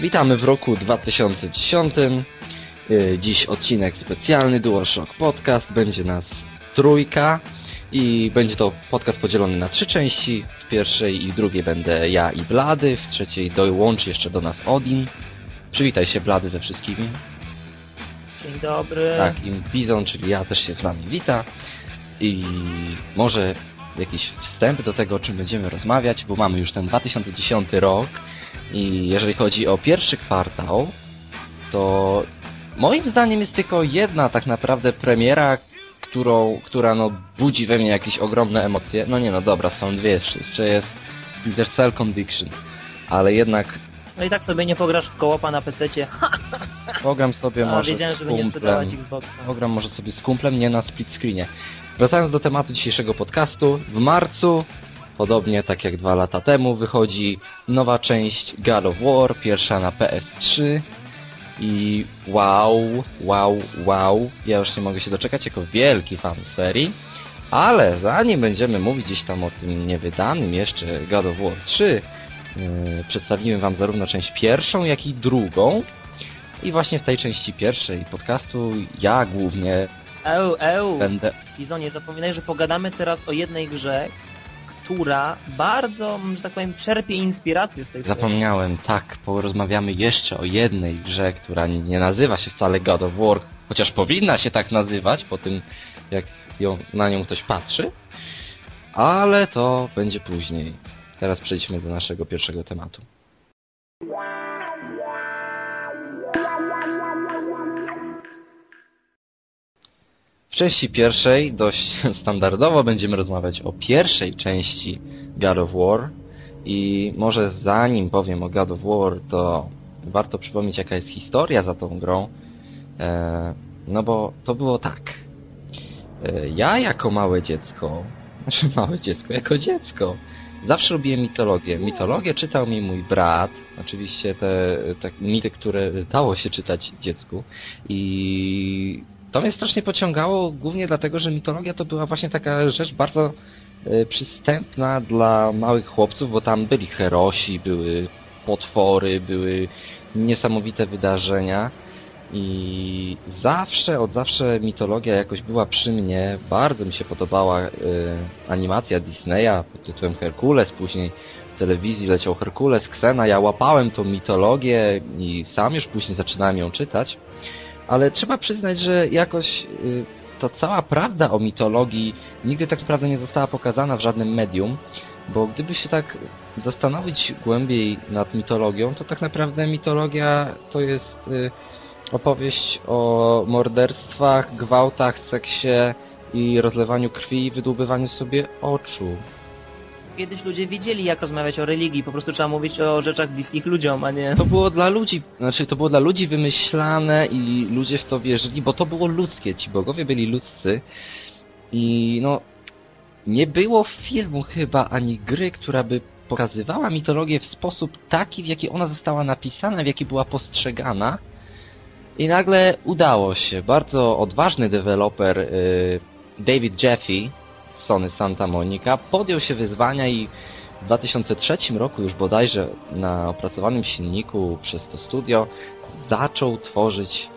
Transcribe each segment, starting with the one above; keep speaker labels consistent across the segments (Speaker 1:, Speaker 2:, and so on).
Speaker 1: Witamy w roku 2010. Y, Dziś odcinek specjalny DualShock Podcast. Będzie nas trójka i będzie to podcast podzielony na trzy części. W pierwszej i drugiej będę ja i Blady, w trzeciej dołączy jeszcze do nas Odin. Przywitaj się Blady ze wszystkimi.
Speaker 2: Dzień dobry.
Speaker 1: Tak, i Bizon, czyli ja też się z wami wita. I może jakiś wstęp do tego, o czym będziemy rozmawiać, bo mamy już ten 2010 rok i jeżeli chodzi o pierwszy kwartał, to moim zdaniem jest tylko jedna tak naprawdę premiera, którą, która no budzi we mnie jakieś ogromne emocje. No nie no dobra, są dwie jeszcze. Jeszcze jest Splinter Cell Conviction, ale jednak
Speaker 2: No i tak sobie nie pograsz w kołopa na pececie.
Speaker 1: program sobie
Speaker 2: A,
Speaker 1: może
Speaker 2: wiedziałem,
Speaker 1: z kumplem. Program może sobie z kumplem, nie na split screenie. Wracając do tematu dzisiejszego podcastu, w marcu, podobnie tak jak dwa lata temu, wychodzi nowa część God of War, pierwsza na PS3 i wow, wow, wow, ja już nie mogę się doczekać jako wielki fan serii, ale zanim będziemy mówić gdzieś tam o tym niewydanym jeszcze God of War 3, yy, przedstawimy wam zarówno część pierwszą, jak i drugą, i właśnie w tej części pierwszej podcastu ja głównie
Speaker 2: Eł, eł.
Speaker 1: będę...
Speaker 2: Izo, nie zapominaj, że pogadamy teraz o jednej grze, która bardzo, że tak powiem, czerpie inspirację z tej serii.
Speaker 1: Zapomniałem, tak, porozmawiamy jeszcze o jednej grze, która nie nazywa się wcale God of War, chociaż powinna się tak nazywać po tym, jak ją, na nią ktoś patrzy, ale to będzie później. Teraz przejdźmy do naszego pierwszego tematu. W części pierwszej, dość standardowo, będziemy rozmawiać o pierwszej części God of War i może zanim powiem o God of War, to warto przypomnieć jaka jest historia za tą grą, e, no bo to było tak. E, ja jako małe dziecko, znaczy małe dziecko, jako dziecko, zawsze lubiłem mitologię. Mitologię czytał mi mój brat, oczywiście te, te mity, które dało się czytać dziecku i to mnie strasznie pociągało, głównie dlatego, że mitologia to była właśnie taka rzecz bardzo e, przystępna dla małych chłopców, bo tam byli herosi, były potwory, były niesamowite wydarzenia. I zawsze, od zawsze mitologia jakoś była przy mnie. Bardzo mi się podobała e, animacja Disneya pod tytułem Herkules, później w telewizji leciał Herkules, Ksena, ja łapałem tą mitologię i sam już później zaczynałem ją czytać ale trzeba przyznać, że jakoś y, ta cała prawda o mitologii nigdy tak naprawdę nie została pokazana w żadnym medium, bo gdyby się tak zastanowić głębiej nad mitologią, to tak naprawdę mitologia to jest y, opowieść o morderstwach, gwałtach, seksie i rozlewaniu krwi i wydłubywaniu sobie oczu.
Speaker 2: Kiedyś ludzie wiedzieli, jak rozmawiać o religii, po prostu trzeba mówić o rzeczach bliskich ludziom, a nie...
Speaker 1: To było dla ludzi, znaczy to było dla ludzi wymyślane i ludzie w to wierzyli, bo to było ludzkie, ci bogowie byli ludzcy i no nie było filmu chyba ani gry, która by pokazywała mitologię w sposób taki, w jaki ona została napisana, w jaki była postrzegana. I nagle udało się. Bardzo odważny deweloper y, David Jeffy Sony Santa Monica podjął się wyzwania i w 2003 roku już bodajże na opracowanym silniku przez to studio zaczął tworzyć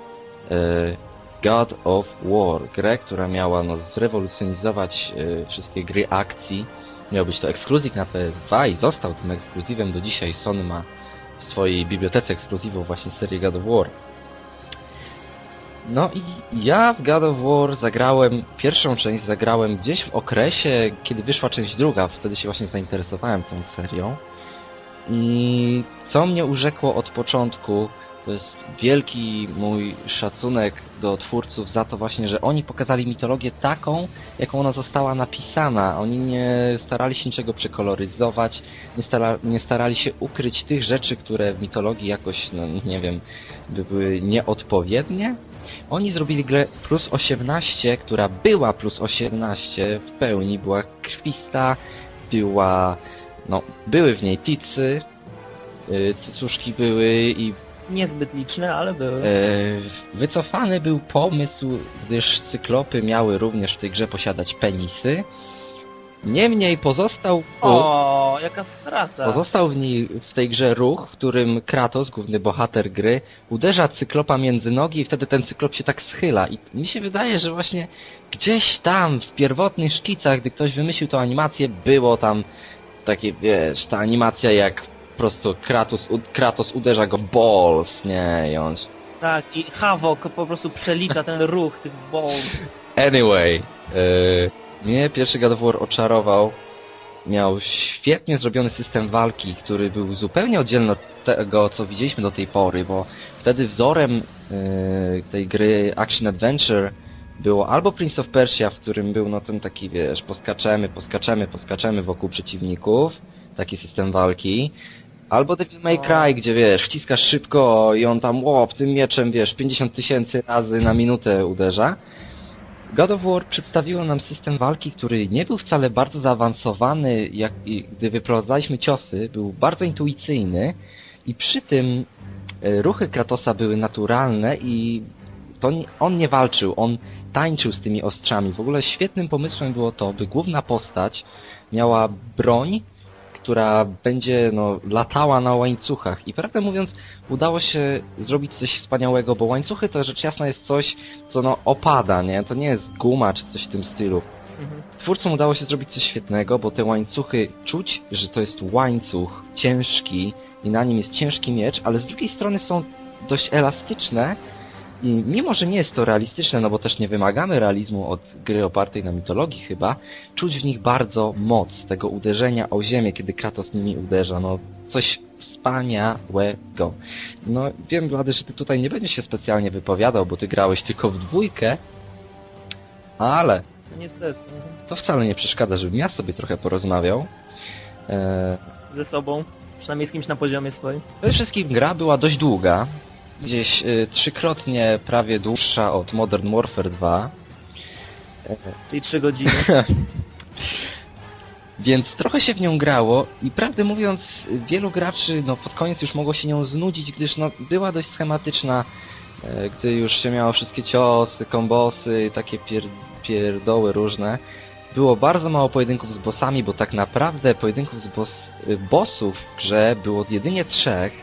Speaker 1: e, God of War, grę, która miała no, zrewolucjonizować e, wszystkie gry akcji. Miał być to ekskluzyw na PS2 i został tym ekskluzywem do dzisiaj. Sony ma w swojej bibliotece ekskluzywów właśnie serię God of War. No i ja w God of War zagrałem, pierwszą część zagrałem gdzieś w okresie, kiedy wyszła część druga, wtedy się właśnie zainteresowałem tą serią. I co mnie urzekło od początku, to jest wielki mój szacunek do twórców za to właśnie, że oni pokazali mitologię taką, jaką ona została napisana. Oni nie starali się niczego przekoloryzować, nie, stara, nie starali się ukryć tych rzeczy, które w mitologii jakoś, no nie wiem, by były nieodpowiednie. Oni zrobili grę plus 18, która była plus 18 w pełni, była krwista, była, no, były w niej ticy, yy, cycuszki były i
Speaker 2: Niezbyt liczne, ale były.
Speaker 1: e, wycofany był pomysł, gdyż cyklopy miały również w tej grze posiadać penisy Niemniej pozostał
Speaker 2: O, jaka strata.
Speaker 1: pozostał w, niej, w tej grze ruch, w którym Kratos, główny bohater gry, uderza cyklopa między nogi i wtedy ten cyklop się tak schyla. I mi się wydaje, że właśnie gdzieś tam w pierwotnych szkicach, gdy ktoś wymyślił tą animację, było tam takie, wiesz, ta animacja jak po prostu Kratos, u- Kratos uderza go balls, nie, i on...
Speaker 2: Tak, i Havok po prostu przelicza ten ruch tych balls.
Speaker 1: Anyway, yy, mnie pierwszy God of War oczarował. Miał świetnie zrobiony system walki, który był zupełnie oddzielny od tego, co widzieliśmy do tej pory, bo wtedy wzorem yy, tej gry Action Adventure było albo Prince of Persia, w którym był no ten taki, wiesz, poskaczemy, poskaczemy, poskaczemy wokół przeciwników, taki system walki, albo Devil May Cry, gdzie wiesz, wciskasz szybko i on tam, łop, tym mieczem, wiesz, 50 tysięcy razy na minutę uderza. God of War przedstawiło nam system walki, który nie był wcale bardzo zaawansowany, jak gdy wyprowadzaliśmy ciosy, był bardzo intuicyjny i przy tym e, ruchy Kratosa były naturalne i to on nie walczył, on tańczył z tymi ostrzami. W ogóle świetnym pomysłem było to, by główna postać miała broń, która będzie no, latała na łańcuchach. I prawdę mówiąc, udało się zrobić coś wspaniałego, bo łańcuchy to rzecz jasna jest coś, co no opada, nie? To nie jest guma czy coś w tym stylu.
Speaker 2: Mhm.
Speaker 1: Twórcom udało się zrobić coś świetnego, bo te łańcuchy czuć, że to jest łańcuch ciężki i na nim jest ciężki miecz, ale z drugiej strony są dość elastyczne i mimo, że nie jest to realistyczne, no bo też nie wymagamy realizmu od gry opartej na mitologii chyba, czuć w nich bardzo moc tego uderzenia o ziemię, kiedy Kratos nimi uderza, no coś wspaniałego. No wiem, Blady, że ty tutaj nie będziesz się specjalnie wypowiadał, bo ty grałeś tylko w dwójkę, ale
Speaker 2: niestety.
Speaker 1: to wcale nie przeszkadza, żebym ja sobie trochę porozmawiał. Eee,
Speaker 2: Ze sobą. Przynajmniej z kimś na poziomie swoim.
Speaker 1: przede wszystkim gra była dość długa, gdzieś y, trzykrotnie prawie dłuższa od Modern Warfare 2,
Speaker 2: Czyli trzy godziny.
Speaker 1: więc trochę się w nią grało i prawdę mówiąc wielu graczy no, pod koniec już mogło się nią znudzić, gdyż no, była dość schematyczna, e, gdy już się miało wszystkie ciosy, kombosy, takie pier pierdoły różne. Było bardzo mało pojedynków z bossami, bo tak naprawdę pojedynków z boss y, bossów w grze było jedynie trzech,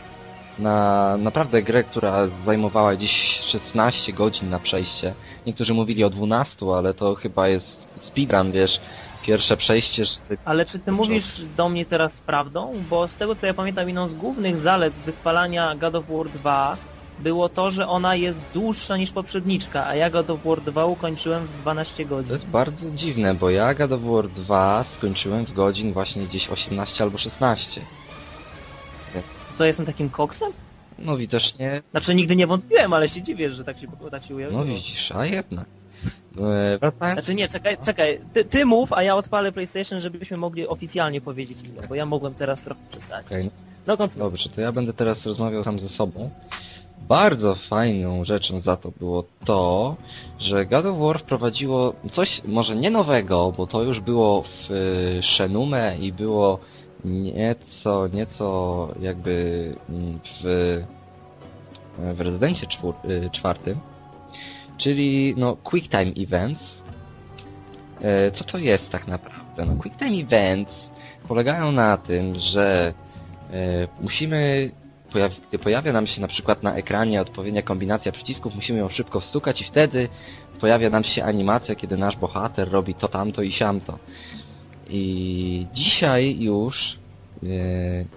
Speaker 1: na naprawdę grę, która zajmowała gdzieś 16 godzin na przejście. Niektórzy mówili o 12, ale to chyba jest speedrun, wiesz, pierwsze przejście, że
Speaker 2: Ale czy ty mówisz do mnie teraz prawdą? Bo z tego co ja pamiętam, jedną z głównych zalet wychwalania God of War 2 było to, że ona jest dłuższa niż poprzedniczka, a ja God of War 2 ukończyłem w 12
Speaker 1: To
Speaker 2: godzin.
Speaker 1: jest bardzo dziwne, bo ja God of War 2 skończyłem w godzin właśnie gdzieś 18 albo 16.
Speaker 2: Co, jestem takim koksem?
Speaker 1: No widocznie,
Speaker 2: Znaczy nigdy nie wątpiłem, ale się dziwię, że tak się, tak się ujawniło.
Speaker 1: no widzisz, a jednak. E, wracając,
Speaker 2: Znaczy nie, czekaj, czekaj, ty, ty mów, a ja odpalę PlayStation, żebyśmy mogli oficjalnie powiedzieć ile, bo ja mogłem teraz trochę przestać.
Speaker 1: okej,
Speaker 2: No kontynuuj.
Speaker 1: Dobrze, to ja będę teraz rozmawiał sam ze sobą. Bardzo fajną rzeczą za to było to, że God of War wprowadziło coś może nie nowego, bo to już było w y, Shenmue i było nieco, nieco jakby mm, w, w Rezydencie czwór, y, czwartym, czyli no Quick Time Events. E, Co to jest tak naprawdę? No Quick Time Events polegają na tym, że E, musimy, gdy pojawia nam się na przykład na ekranie odpowiednia kombinacja przycisków, musimy ją szybko wstukać i wtedy pojawia nam się animacja, kiedy nasz bohater robi to, tamto i siamto. I dzisiaj już e,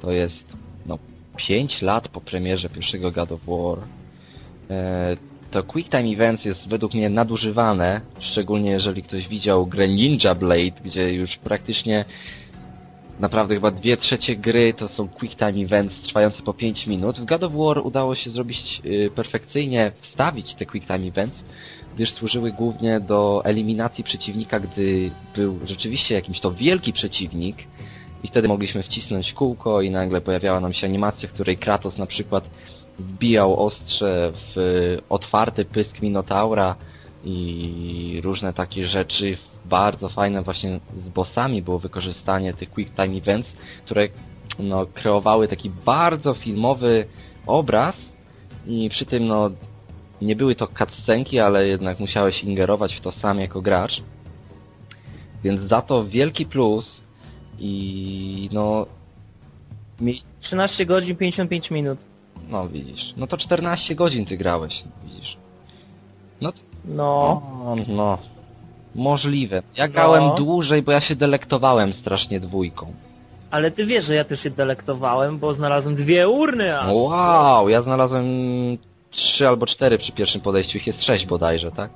Speaker 1: to jest no 5 lat po premierze pierwszego God of War. E, to Quick Time Events jest według mnie nadużywane, szczególnie jeżeli ktoś widział grę Ninja Blade, gdzie już praktycznie naprawdę chyba dwie trzecie gry to są quick time events trwające po 5 minut. W God of War udało się zrobić y, perfekcyjnie, wstawić te quick time events, gdyż służyły głównie do eliminacji przeciwnika, gdy był rzeczywiście jakimś to wielki przeciwnik i wtedy mogliśmy wcisnąć kółko i nagle pojawiała nam się animacja, w której Kratos na przykład wbijał ostrze w y, otwarty pysk Minotaura i różne takie rzeczy bardzo fajne właśnie z bossami było wykorzystanie tych quick time events, które no, kreowały taki bardzo filmowy obraz i przy tym no nie były to cutscenki, ale jednak musiałeś ingerować w to sam jako gracz. Więc za to wielki plus i no... Mi...
Speaker 2: 13 godzin 55 minut.
Speaker 1: No widzisz, no to 14 godzin ty grałeś, widzisz. No,
Speaker 2: No.
Speaker 1: no, no. Możliwe. Ja grałem
Speaker 2: No.
Speaker 1: dłużej, bo ja się delektowałem strasznie dwójką.
Speaker 2: Ale ty wiesz, że ja też się delektowałem, bo znalazłem dwie urny aż.
Speaker 1: Wow, ja znalazłem trzy albo cztery przy pierwszym podejściu, ich jest sześć bodajże, tak?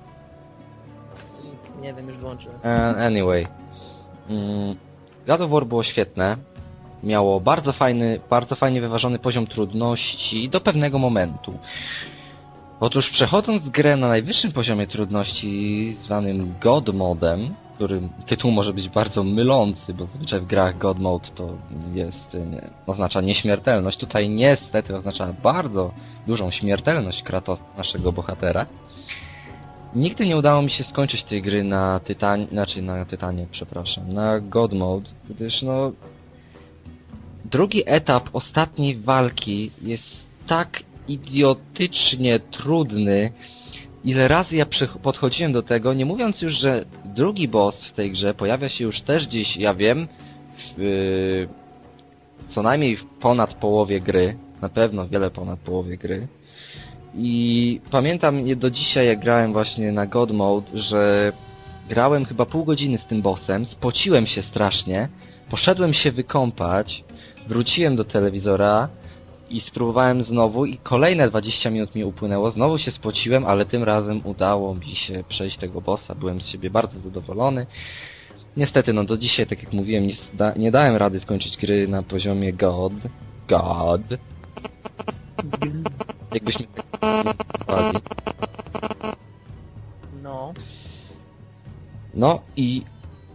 Speaker 2: Nie wiem, już wyłączyłem.
Speaker 1: Anyway. Mm, God of War było świetne. Miało bardzo fajny, bardzo fajnie wyważony poziom trudności do pewnego momentu. Otóż przechodząc grę na najwyższym poziomie trudności, zwanym God Modem, którym tytuł może być bardzo mylący, bo zazwyczaj w grach God Mode to jest, y, nie, oznacza nieśmiertelność. Tutaj niestety oznacza bardzo dużą śmiertelność Kratos, naszego bohatera. Nigdy nie udało mi się skończyć tej gry na Tytanie, znaczy na Tytanie, przepraszam, na God Mode, gdyż no... Drugi etap ostatniej walki jest tak idiotycznie trudny, ile razy ja podchodziłem do tego, nie mówiąc już, że drugi boss w tej grze pojawia się już też gdzieś, ja wiem, w, yy, co najmniej w ponad połowie gry, na pewno wiele ponad połowie gry. I pamiętam je do dzisiaj, jak grałem właśnie na God Mode, że grałem chyba pół godziny z tym bossem, spociłem się strasznie, poszedłem się wykąpać, wróciłem do telewizora i spróbowałem znowu i kolejne 20 minut mi upłynęło, znowu się spociłem, ale tym razem udało mi się przejść tego bossa, byłem z siebie bardzo zadowolony. Niestety, no do dzisiaj, tak jak mówiłem, nie, nie dałem rady skończyć gry na poziomie God. God. Jakbyśmy tak.
Speaker 2: No.
Speaker 1: No i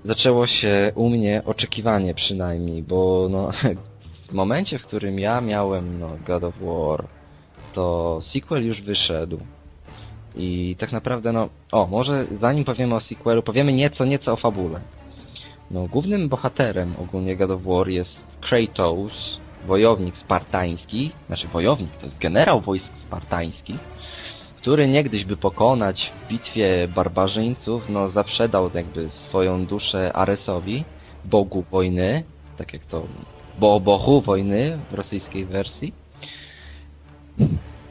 Speaker 1: zaczęło się u mnie oczekiwanie przynajmniej, bo no w momencie, w którym ja miałem no, God of War, to sequel już wyszedł. I tak naprawdę no, o, może zanim powiemy o sequelu, powiemy nieco, nieco o fabule. No, głównym bohaterem ogólnie God of War jest Kratos, wojownik spartański, znaczy wojownik, to jest generał wojsk spartańskich, który niegdyś by pokonać w bitwie barbarzyńców, no zaprzedał jakby swoją duszę Aresowi, bogu wojny, tak jak to bo bohu wojny w rosyjskiej wersji.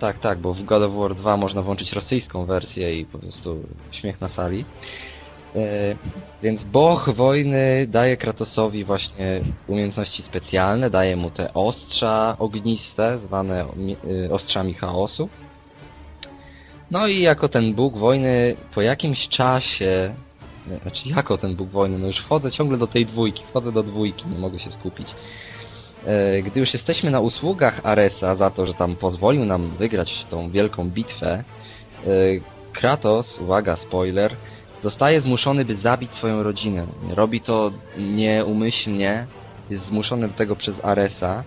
Speaker 1: Tak, tak, bo w God of War 2 można włączyć rosyjską wersję i po prostu śmiech na sali. E, więc Boch wojny daje Kratosowi właśnie umiejętności specjalne, daje mu te ostrza ogniste, zwane y, ostrzami chaosu. No i jako ten Bóg wojny po jakimś czasie, nie, znaczy jako ten Bóg wojny, no już wchodzę ciągle do tej dwójki, wchodzę do dwójki, nie mogę się skupić. E, Gdy już jesteśmy na usługach Aresa za to, że tam pozwolił nam wygrać tą wielką bitwę, e, Kratos, uwaga, spoiler, zostaje zmuszony, by zabić swoją rodzinę. Robi to nieumyślnie, jest zmuszony do tego przez Aresa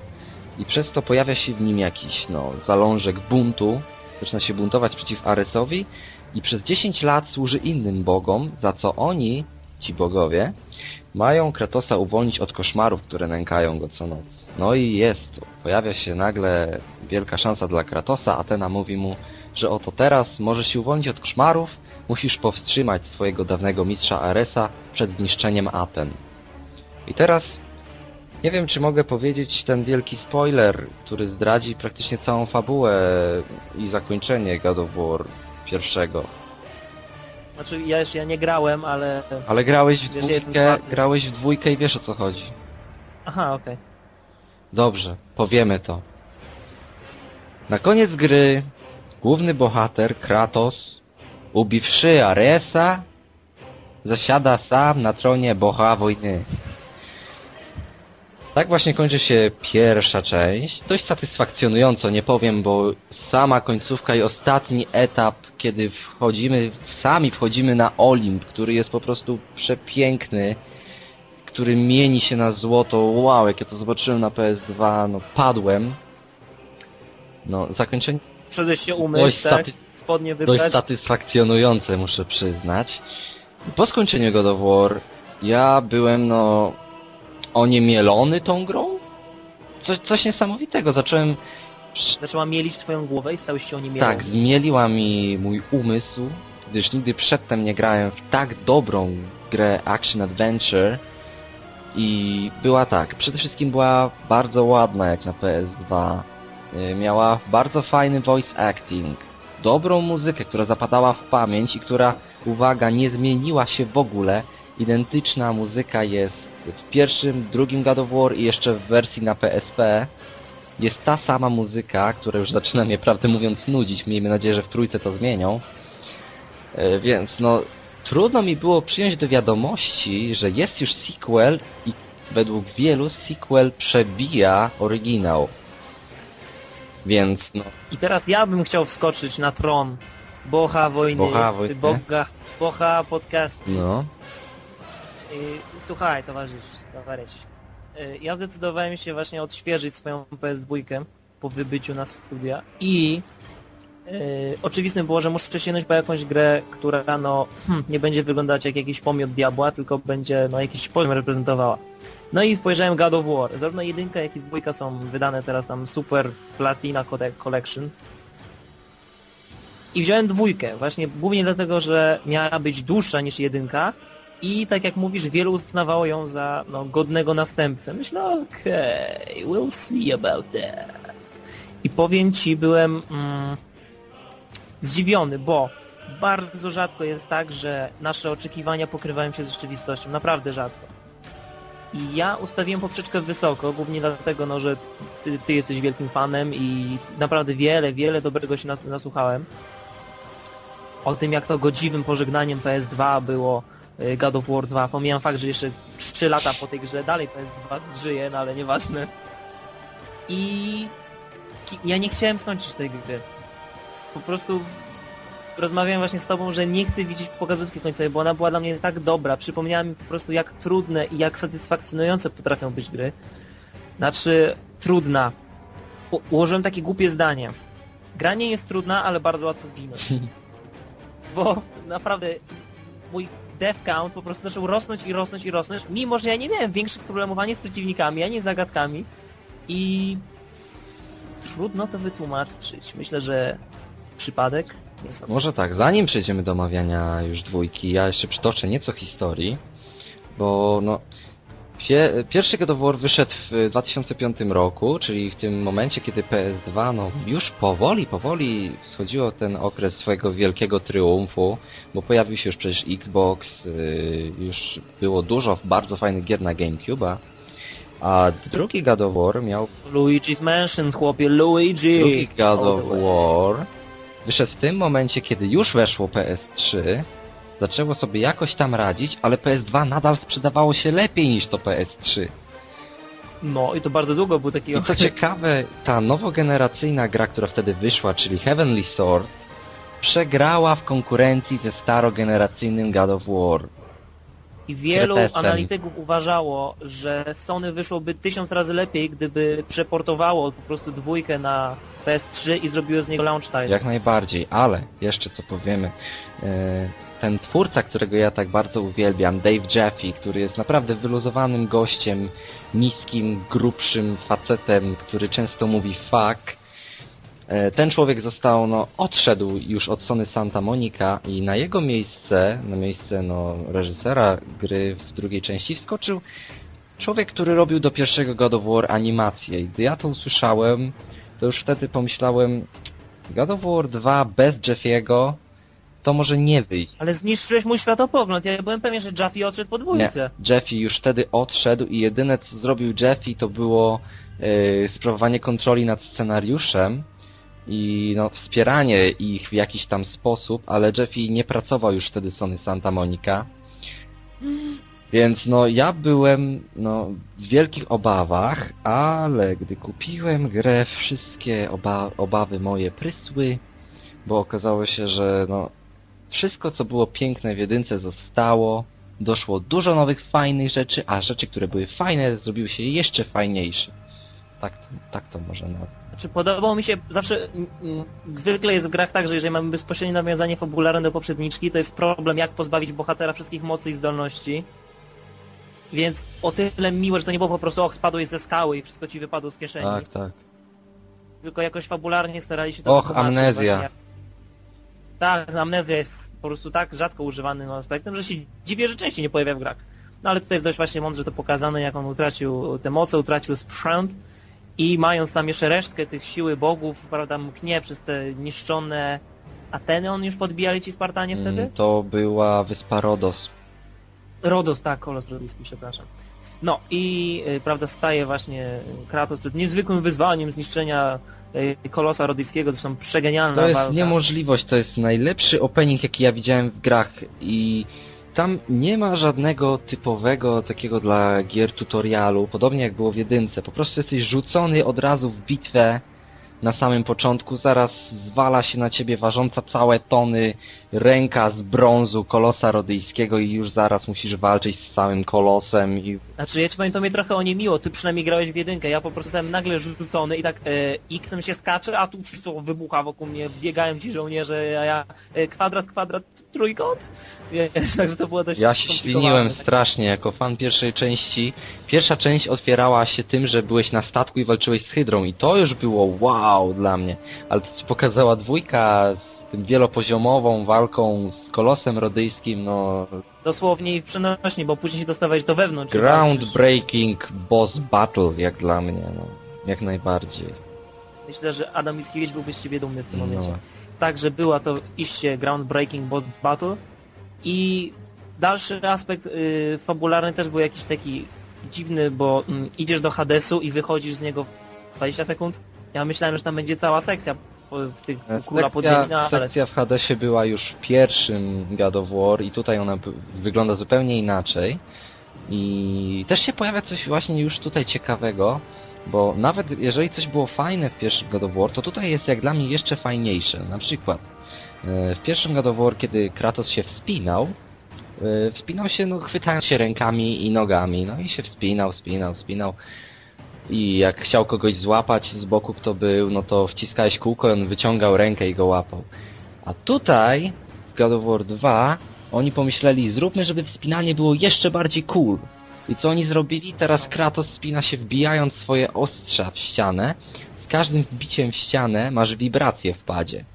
Speaker 1: i przez to pojawia się w nim jakiś, no, zalążek buntu, zaczyna się buntować przeciw Aresowi i przez 10 lat służy innym bogom, za co oni, ci bogowie, mają Kratosa uwolnić od koszmarów, które nękają go co noc. No i jest, pojawia się nagle wielka szansa dla Kratosa, Atena mówi mu, że oto teraz możesz się uwolnić od koszmarów, musisz powstrzymać swojego dawnego mistrza Aresa przed zniszczeniem Aten. I teraz nie wiem, czy mogę powiedzieć ten wielki spoiler, który zdradzi praktycznie całą fabułę i zakończenie God of War pierwszego.
Speaker 2: Znaczy ja jeszcze ja nie grałem, ale...
Speaker 1: Ale grałeś w
Speaker 2: Wiesz,
Speaker 1: dwójkę, grałeś w dwójkę i wiesz o co chodzi.
Speaker 2: Aha, okej.
Speaker 1: Dobrze, powiemy to. Na koniec gry główny bohater Kratos, ubiwszy Aresa, zasiada sam na tronie boha wojny. Tak właśnie kończy się pierwsza część. Dość satysfakcjonująco, nie powiem, bo sama końcówka i ostatni etap, kiedy wchodzimy, sami wchodzimy na Olimp, który jest po prostu przepiękny, który mieni się na złoto. Wow, jak ja to zobaczyłem na PS2, no padłem. No, zakończenie
Speaker 2: Przyszedłeś się
Speaker 1: Dość
Speaker 2: umyć, tak? Spodnie
Speaker 1: dość
Speaker 2: wybrać.
Speaker 1: satysfakcjonujące, muszę przyznać. Po skończeniu God of War ja byłem, no, oniemielony tą grą? Coś, coś niesamowitego. Zacząłem
Speaker 2: Zaczęła mielić twoją głowę i stałeś się oni
Speaker 1: Tak, zmieliła mi mój umysł, gdyż nigdy przedtem nie grałem w tak dobrą grę Action Adventure i była tak, przede wszystkim była bardzo ładna jak na PS2. Y, Miała bardzo fajny voice acting, dobrą muzykę, która zapadała w pamięć i która, uwaga, nie zmieniła się w ogóle. Identyczna muzyka jest w pierwszym, drugim God of War i jeszcze w wersji na PSP. Jest ta sama muzyka, która już zaczyna mnie, prawdę mówiąc, nudzić. Miejmy nadzieję, że w trójce to zmienią. E, Więc no, trudno mi było przyjąć do wiadomości, że jest już sequel i według wielu sequel przebija oryginał. Więc no,
Speaker 2: I teraz ja bym chciał wskoczyć na tron Bocha wojny,
Speaker 1: Bocha wojny.
Speaker 2: Boga, Bocha podcastu.
Speaker 1: no,
Speaker 2: Słuchaj, towarzysz, towarzysz. Y, Ja zdecydowałem się właśnie odświeżyć swoją PS2 po wybyciu na studia i y, oczywiste było, że muszę sięgnąć po jakąś grę, która no hmm, nie będzie wyglądać jak jakiś pomiot diabła, tylko będzie no jakiś poziom reprezentowała. No i spojrzałem God of War. Zarówno jedynka, jak i dwójka są wydane teraz tam Super Platina Collection. I wziąłem dwójkę, właśnie głównie dlatego, że miała być dłuższa niż jedynka i tak jak mówisz, wielu uznawało ją za no, godnego następcę. Myślę, okej, we'll see about that. I powiem Ci, byłem mm, zdziwiony, bo bardzo rzadko jest tak, że nasze oczekiwania pokrywają się z rzeczywistością. Naprawdę rzadko. I ja ustawiłem poprzeczkę wysoko, głównie dlatego, no, że ty, ty jesteś wielkim fanem i naprawdę wiele, wiele dobrego się nas, nasłuchałem. O tym, jak to godziwym pożegnaniem PS2 było y, God of War 2. Pomijam fakt, że jeszcze 3 lata po tej grze dalej PS2 żyje, no ale nieważne. I ja nie chciałem skończyć tej gry. Po prostu rozmawiałem właśnie z tobą, że nie chcę widzieć pokazówki końcowej, bo ona była dla mnie tak dobra. Przypomniała mi po prostu jak trudne i jak satysfakcjonujące potrafią być gry. Znaczy, trudna. U ułożyłem takie głupie zdanie. Gra nie jest trudna, ale bardzo łatwo zginąć. Bo naprawdę mój death count po prostu zaczął rosnąć i rosnąć i rosnąć, mimo że ja nie miałem większych problemów ani z przeciwnikami, ani z zagadkami i trudno to wytłumaczyć. Myślę, że przypadek jest
Speaker 1: Może tak, zanim przejdziemy do omawiania już dwójki, ja jeszcze przytoczę nieco historii, bo no... Pie, pierwszy God of War wyszedł w 2005 roku, czyli w tym momencie, kiedy PS2 no, już powoli, powoli wschodziło ten okres swojego wielkiego triumfu, bo pojawił się już przecież Xbox, yy, już było dużo bardzo fajnych gier na GameCube'a, a drugi God of War miał
Speaker 2: Luigi's Mansion, chłopie, Luigi!
Speaker 1: Drugi God of. War wyszedł w tym momencie, kiedy już weszło PS3, zaczęło sobie jakoś tam radzić, ale PS2 nadal sprzedawało się lepiej niż to PS3.
Speaker 2: No i to bardzo długo był taki
Speaker 1: I co ciekawe, ta nowogeneracyjna gra, która wtedy wyszła, czyli Heavenly Sword, przegrała w konkurencji ze starogeneracyjnym God of War.
Speaker 2: I wielu analityków uważało, że Sony wyszłoby tysiąc razy lepiej, gdyby przeportowało po prostu dwójkę na PS3 i zrobiło z niego launch title.
Speaker 1: Jak najbardziej, ale jeszcze co powiemy, e, ten twórca, którego ja tak bardzo uwielbiam, Dave Jaffe, który jest naprawdę wyluzowanym gościem, niskim, grubszym facetem, który często mówi fuck, ten człowiek został, no, odszedł już od Sony Santa Monica i na jego miejsce, na miejsce, no, reżysera gry w drugiej części wskoczył człowiek, który robił do pierwszego God of War animację. I gdy ja to usłyszałem, to już wtedy pomyślałem, God of War 2 bez Jeffiego to może nie wyjść.
Speaker 2: Ale zniszczyłeś mój światopogląd. Ja byłem pewien, że Jaffe odszedł po
Speaker 1: Nie,
Speaker 2: dwójce.
Speaker 1: Jeffy już wtedy odszedł i jedyne co zrobił Jeffy to było yy, sprawowanie kontroli nad scenariuszem i no, wspieranie ich w jakiś tam sposób, ale Jeffy nie pracował już wtedy Sony Santa Monica. Więc no ja byłem no, w wielkich obawach, ale gdy kupiłem grę, wszystkie oba obawy moje prysły, bo okazało się, że no wszystko co było piękne w jedynce zostało, doszło dużo nowych fajnych rzeczy, a rzeczy, które były fajne, zrobiły się jeszcze fajniejsze. Tak, tak to może nazwać.
Speaker 2: Znaczy podobało mi się zawsze, mm, mm, zwykle jest w grach tak, że jeżeli mamy bezpośrednie nawiązanie fabularne do poprzedniczki, to jest problem jak pozbawić bohatera wszystkich mocy i zdolności. Więc o tyle miłe, że to nie było po prostu och, spadłeś ze skały i wszystko ci wypadło z kieszeni.
Speaker 1: Tak, tak.
Speaker 2: Tylko jakoś fabularnie starali się to
Speaker 1: Och, amnezja.
Speaker 2: właśnie Tak, amnezja jest po prostu tak rzadko używanym aspektem, że się dziwię, że częściej nie pojawia w grach. No ale tutaj jest dość właśnie mądrze to pokazane, jak on utracił te moce, utracił sprzęt i mając tam jeszcze resztkę tych siły bogów, prawda, mknie przez te niszczone Ateny, on już podbijali ci Spartanie wtedy?
Speaker 1: Mm, To była wyspa Rodos.
Speaker 2: Rodos, tak, Kolos Rodyjski, przepraszam. No i y, prawda staje właśnie Kratos przed niezwykłym wyzwaniem zniszczenia y, Kolosa Rodyjskiego, zresztą przegenialna
Speaker 1: To jest
Speaker 2: walka.
Speaker 1: niemożliwość, to jest najlepszy opening jaki ja widziałem w grach i tam nie ma żadnego typowego takiego dla gier tutorialu, podobnie jak było w jedynce. Po prostu jesteś rzucony od razu w bitwę na samym początku, zaraz zwala się na ciebie ważąca całe tony ręka z brązu kolosa rodyjskiego i już zaraz musisz walczyć z całym kolosem i
Speaker 2: Znaczy ja ci powiem, to mnie trochę o nie miło, ty przynajmniej grałeś w jedynkę, ja po prostu jestem nagle rzucony i tak e, X-em się skacze, a tu wszystko wybucha wokół mnie, biegają ci żołnierze, a ja e, kwadrat, kwadrat, trójkąt. Wiesz, także to było dość
Speaker 1: Ja się
Speaker 2: skomplikowane.
Speaker 1: śliniłem strasznie jako fan pierwszej części. Pierwsza część otwierała się tym, że byłeś na statku i walczyłeś z Hydrą i to już było wow dla mnie. Ale to ci pokazała dwójka z tym wielopoziomową walką z kolosem rodyjskim, no
Speaker 2: Dosłownie i w przenośni, bo później się dostawałeś do wewnątrz.
Speaker 1: groundbreaking boss battle jak dla mnie, no jak najbardziej.
Speaker 2: Myślę, że Adam Mickiewicz byłby z ciebie dumny w tym momencie.
Speaker 1: No.
Speaker 2: Także była to iście groundbreaking bo- battle i dalszy aspekt y, fabularny też był jakiś taki dziwny, bo mm, idziesz do Hadesu i wychodzisz z niego w 20 sekund. Ja myślałem, że tam będzie cała sekcja w tych króla podziemi, no,
Speaker 1: Sekcja,
Speaker 2: ale
Speaker 1: sekcja w Hadesie była już w pierwszym God of War i tutaj ona wygląda zupełnie inaczej. I też się pojawia coś właśnie już tutaj ciekawego, bo nawet jeżeli coś było fajne w pierwszym God of War, to tutaj jest jak dla mnie jeszcze fajniejsze. Na przykład e, w pierwszym God of War, kiedy Kratos się wspinał, e, wspinał się no chwytając się rękami i nogami, no i się wspinał, wspinał, wspinał. I jak chciał kogoś złapać z boku, kto był, no to wciskałeś kółko, on wyciągał rękę i go łapał. A tutaj, w God of War 2, oni pomyśleli, zróbmy, żeby wspinanie było jeszcze bardziej cool. I co oni zrobili? Teraz Kratos spina się wbijając swoje ostrza w ścianę. Z każdym wbiciem w ścianę masz wibrację w padzie.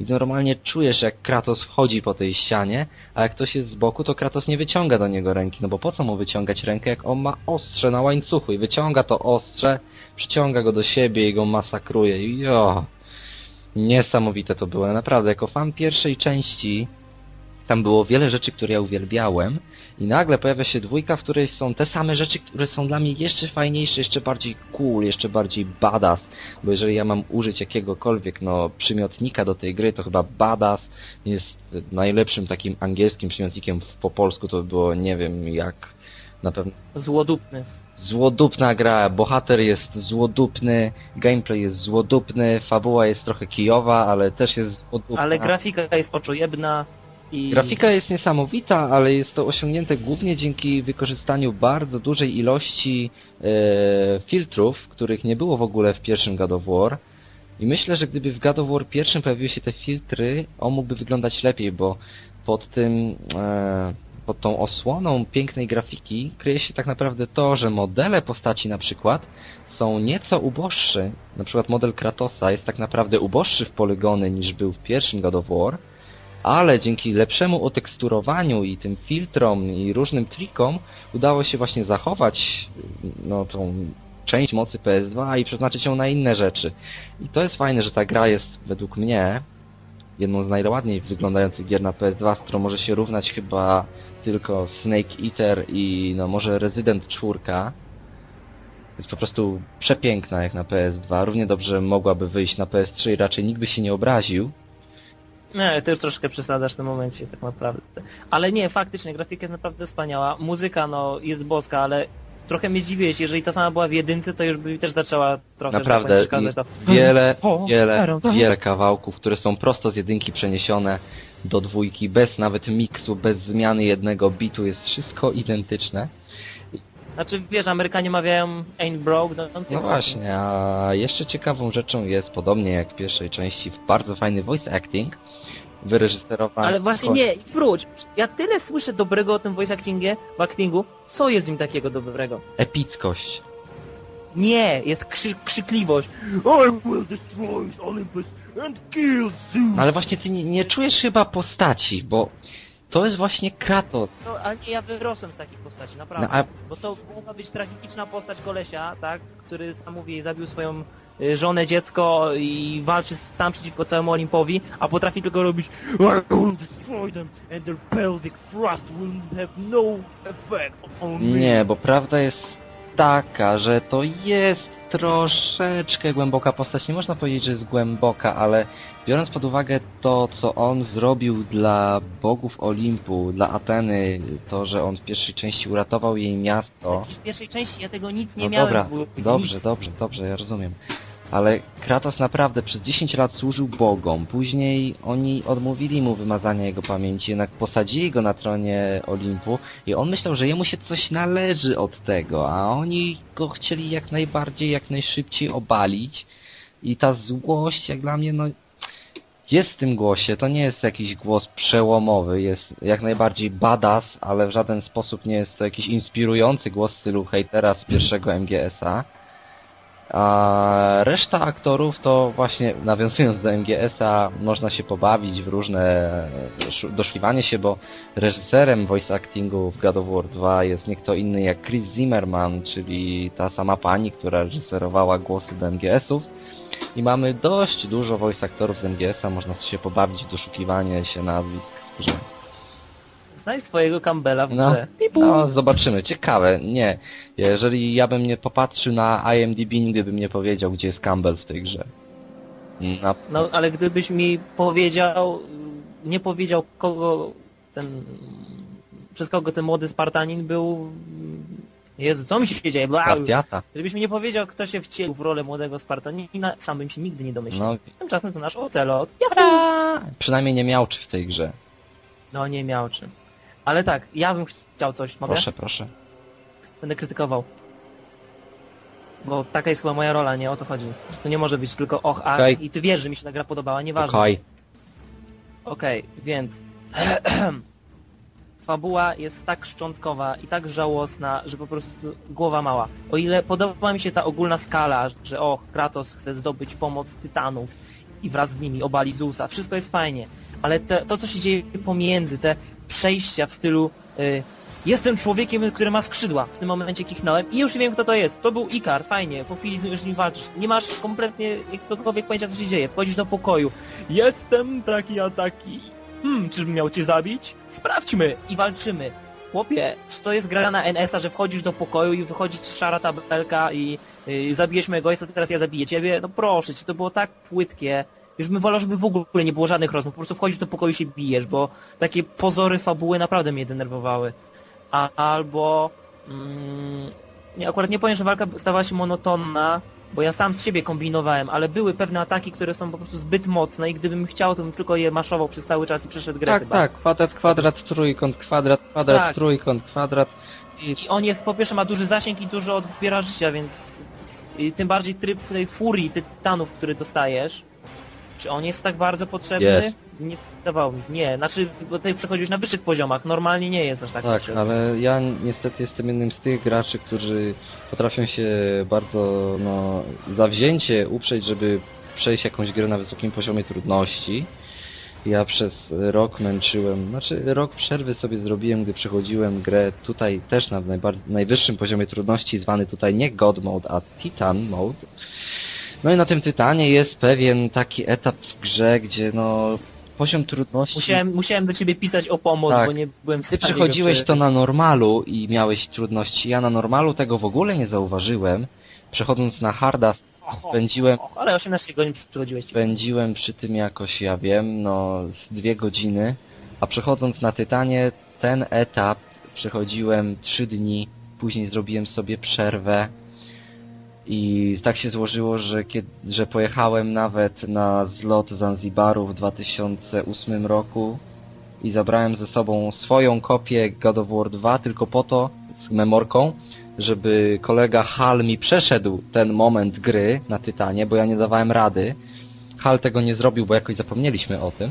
Speaker 1: I normalnie czujesz, jak Kratos wchodzi po tej ścianie, a jak ktoś jest z boku, to Kratos nie wyciąga do niego ręki. No bo po co mu wyciągać rękę, jak on ma ostrze na łańcuchu i wyciąga to ostrze, przyciąga go do siebie i go masakruje. I jo, niesamowite to było. Naprawdę, jako fan pierwszej części, tam było wiele rzeczy, które ja uwielbiałem i nagle pojawia się dwójka, w której są te same rzeczy, które są dla mnie jeszcze fajniejsze, jeszcze bardziej cool, jeszcze bardziej badass, bo jeżeli ja mam użyć jakiegokolwiek, no, przymiotnika do tej gry, to chyba badass jest najlepszym takim angielskim przymiotnikiem w- po polsku, to by było, nie wiem, jak na pewno
Speaker 2: złodupny.
Speaker 1: złodupna gra, bohater jest złodupny, gameplay jest złodupny, fabuła jest trochę kijowa, ale też jest złodupna.
Speaker 2: Ale grafika jest oczojebna i...
Speaker 1: Grafika jest niesamowita, ale jest to osiągnięte głównie dzięki wykorzystaniu bardzo dużej ilości e, filtrów, których nie było w ogóle w pierwszym God of War. I myślę, że gdyby w God of War pierwszym pojawiły się te filtry, on mógłby wyglądać lepiej, bo pod tym, e, pod tą osłoną pięknej grafiki kryje się tak naprawdę to, że modele postaci na przykład są nieco uboższe. Na przykład model Kratosa jest tak naprawdę uboższy w poligony niż był w pierwszym God of War, ale dzięki lepszemu oteksturowaniu i tym filtrom i różnym trikom udało się właśnie zachować no, tą część mocy PS2 i przeznaczyć ją na inne rzeczy. I to jest fajne, że ta gra jest według mnie jedną z najładniej wyglądających gier na PS2, z którą może się równać chyba tylko Snake Eater i no może Resident 4. Jest po prostu przepiękna jak na PS2. Równie dobrze mogłaby wyjść na PS3 i raczej nikt by się nie obraził.
Speaker 2: Nie, ty już troszkę przesadzasz w tym momencie, tak naprawdę. Ale nie, faktycznie, grafika jest naprawdę wspaniała. Muzyka, no, jest boska, ale trochę mnie zdziwiłeś, jeżeli ta sama była w jedynce, to już by też zaczęła trochę
Speaker 1: Naprawdę,
Speaker 2: tak powiem, przeszkadzać.
Speaker 1: i wiele,
Speaker 2: O,
Speaker 1: wiele,
Speaker 2: to-
Speaker 1: wiele kawałków, które są prosto z jedynki przeniesione do dwójki, bez nawet miksu, bez zmiany jednego bitu, jest wszystko identyczne.
Speaker 2: Znaczy, wiesz, Amerykanie mawiają ain't broke, no, no,
Speaker 1: No właśnie, a jeszcze ciekawą rzeczą jest, podobnie jak w pierwszej części, bardzo fajny voice acting, wyreżyserowany...
Speaker 2: Ale właśnie nie, wróć. Ja tyle słyszę dobrego o tym voice actingie, w actingu. Co jest w nim takiego dobrego?
Speaker 1: Epickość.
Speaker 2: Nie, jest krzy krzykliwość. I will destroy Olympus and kill Zeus.
Speaker 1: No ale właśnie ty nie, nie czujesz chyba postaci, bo to jest właśnie Kratos.
Speaker 2: No, ale nie, ja wyrosłem z takiej postaci, naprawdę.
Speaker 1: No, a
Speaker 2: Bo to mogła być tragiczna postać kolesia, tak? Który, sam mówi, zabił swoją y, żonę, dziecko i walczy sam przeciwko całemu Olimpowi, a potrafi tylko robić I will destroy them and their pelvic thrust will have no effect on me.
Speaker 1: Nie, bo prawda jest taka, że to jest troszeczkę głęboka postać. Nie można powiedzieć, że jest głęboka, ale biorąc pod uwagę to, co on zrobił dla bogów Olimpu, dla Ateny, to, że on w pierwszej części uratował jej miasto.
Speaker 2: W pierwszej części ja tego nic nie
Speaker 1: No
Speaker 2: miałem.
Speaker 1: dobra, dobrze,
Speaker 2: nic.
Speaker 1: dobrze, dobrze, ja rozumiem. Ale Kratos naprawdę przez 10 lat służył bogom. Później oni odmówili mu wymazania jego pamięci, jednak posadzili go na tronie Olimpu i on myślał, że jemu się coś należy od tego, a oni go chcieli jak najbardziej, jak najszybciej obalić. I ta złość, jak dla mnie, no jest w tym głosie, to nie jest jakiś głos przełomowy, jest jak najbardziej badass, ale w żaden sposób nie jest to jakiś inspirujący głos w stylu hejtera z pierwszego MGS-a. A reszta aktorów to właśnie nawiązując do MGS-a można się pobawić w różne e, doszukiwanie się, bo reżyserem voice actingu w God of War 2 jest nie kto inny jak Chris Zimmerman, czyli ta sama pani, która reżyserowała głosy do MGS-ów. I mamy dość dużo voice aktorów z MGS-a, można się pobawić w doszukiwanie się nazwisk grze.
Speaker 2: Znajdź swojego Campbella w
Speaker 1: No,
Speaker 2: grze.
Speaker 1: no, zobaczymy. Ciekawe. Nie. Jeżeli ja bym nie popatrzył na IMDb, nigdy bym nie powiedział, gdzie jest Campbell w tej grze. Na...
Speaker 2: No, ale gdybyś mi powiedział, nie powiedział kogo ten, przez kogo ten młody Spartanin był, Jezu, co mi się dzieje? Bla. Gdybyś mi nie powiedział, kto się wcielił w rolę młodego Spartanina, sam bym się nigdy nie domyślał.
Speaker 1: No,
Speaker 2: Tymczasem to nasz Ocelot.
Speaker 1: Jada! przynajmniej nie miał czy w tej grze.
Speaker 2: No nie miał czym. Ale tak, ja bym chciał coś, mogę?
Speaker 1: Proszę, proszę.
Speaker 2: Będę krytykował. Bo taka jest chyba moja rola, nie o to chodzi. Że to nie może być tylko och,
Speaker 1: Okej.
Speaker 2: i ty wiesz, że mi się ta gra podobała, nieważne.
Speaker 1: Okej.
Speaker 2: Okej, więc fabuła jest tak szczątkowa i tak żałosna, że po prostu głowa mała. O ile podoba mi się ta ogólna skala, że o, Kratos chce zdobyć pomoc Tytanów i wraz z nimi obali Zeusa, wszystko jest fajnie, ale te, to co się dzieje pomiędzy, te przejścia w stylu y, jestem człowiekiem, który ma skrzydła, w tym momencie kichnąłem i już wiem kto to jest, to był Ikar, fajnie, po chwili już z nim walczysz, nie masz kompletnie jakiegokolwiek pojęcia co się dzieje, wchodzisz do pokoju, jestem taki a taki, hmm, czyżbym miał cię zabić? Sprawdźmy i walczymy. Chłopie, to jest gra na NS-a, że wchodzisz do pokoju i wychodzi szara tabelka i yy, zabijesz mojego ojca, teraz ja zabiję ciebie? No proszę cię, to było tak płytkie. Już bym wolał, żeby w ogóle nie było żadnych rozmów, po prostu wchodzisz do pokoju i się bijesz, bo takie pozory fabuły naprawdę mnie denerwowały. A, albo... Mm, nie, akurat nie powiem, że walka stawała się monotonna, bo ja sam z siebie kombinowałem, ale były pewne ataki, które są po prostu zbyt mocne i gdybym chciał, to bym tylko je maszował przez cały czas i przeszedł grę
Speaker 1: Tak,
Speaker 2: chyba.
Speaker 1: tak. Kwadrat, kwadrat, trójkąt, kwadrat, kwadrat,
Speaker 2: Tak.
Speaker 1: trójkąt, kwadrat. I
Speaker 2: I on jest, po pierwsze ma duży zasięg i dużo odbiera życia, więc tym bardziej tryb tej furii tytanów, który dostajesz. Czy on jest tak bardzo potrzebny?
Speaker 1: Jest.
Speaker 2: Nie wydawało mi. Nie, znaczy, bo tutaj przechodziłeś na wyższych poziomach, normalnie nie jest aż tak,
Speaker 1: Tak,
Speaker 2: potrzebny.
Speaker 1: ale ja niestety jestem jednym z tych graczy, którzy potrafią się bardzo no, zawzięcie uprzeć, żeby przejść jakąś grę na wysokim poziomie trudności. Ja przez rok męczyłem, znaczy rok przerwy sobie zrobiłem, gdy przechodziłem grę tutaj też na najwyższym poziomie trudności, zwany tutaj nie God Mode, a Titan Mode. No i na tym Tytanie jest pewien taki etap w grze, gdzie no poziom trudności...
Speaker 2: Musiałem, musiałem do ciebie pisać o pomoc,
Speaker 1: Tak.
Speaker 2: bo nie byłem w
Speaker 1: Ty
Speaker 2: stanie
Speaker 1: przechodziłeś
Speaker 2: go
Speaker 1: to na normalu i miałeś trudności. Ja na normalu tego w ogóle nie zauważyłem. Przechodząc na harda spędziłem,
Speaker 2: och, ale 18 godzin przechodziłeś.
Speaker 1: spędziłem przy tym jakoś, ja wiem, no z dwie godziny. A przechodząc na Tytanie, ten etap przechodziłem trzy dni. Później zrobiłem sobie przerwę. I tak się złożyło, że, kiedy, że pojechałem nawet na zlot Zanzibaru w 2008 roku i zabrałem ze sobą swoją kopię God of War 2 tylko po to, z memorką, żeby kolega Hal mi przeszedł ten moment gry na Tytanie, bo ja nie dawałem rady. Hal tego nie zrobił, bo jakoś zapomnieliśmy o tym.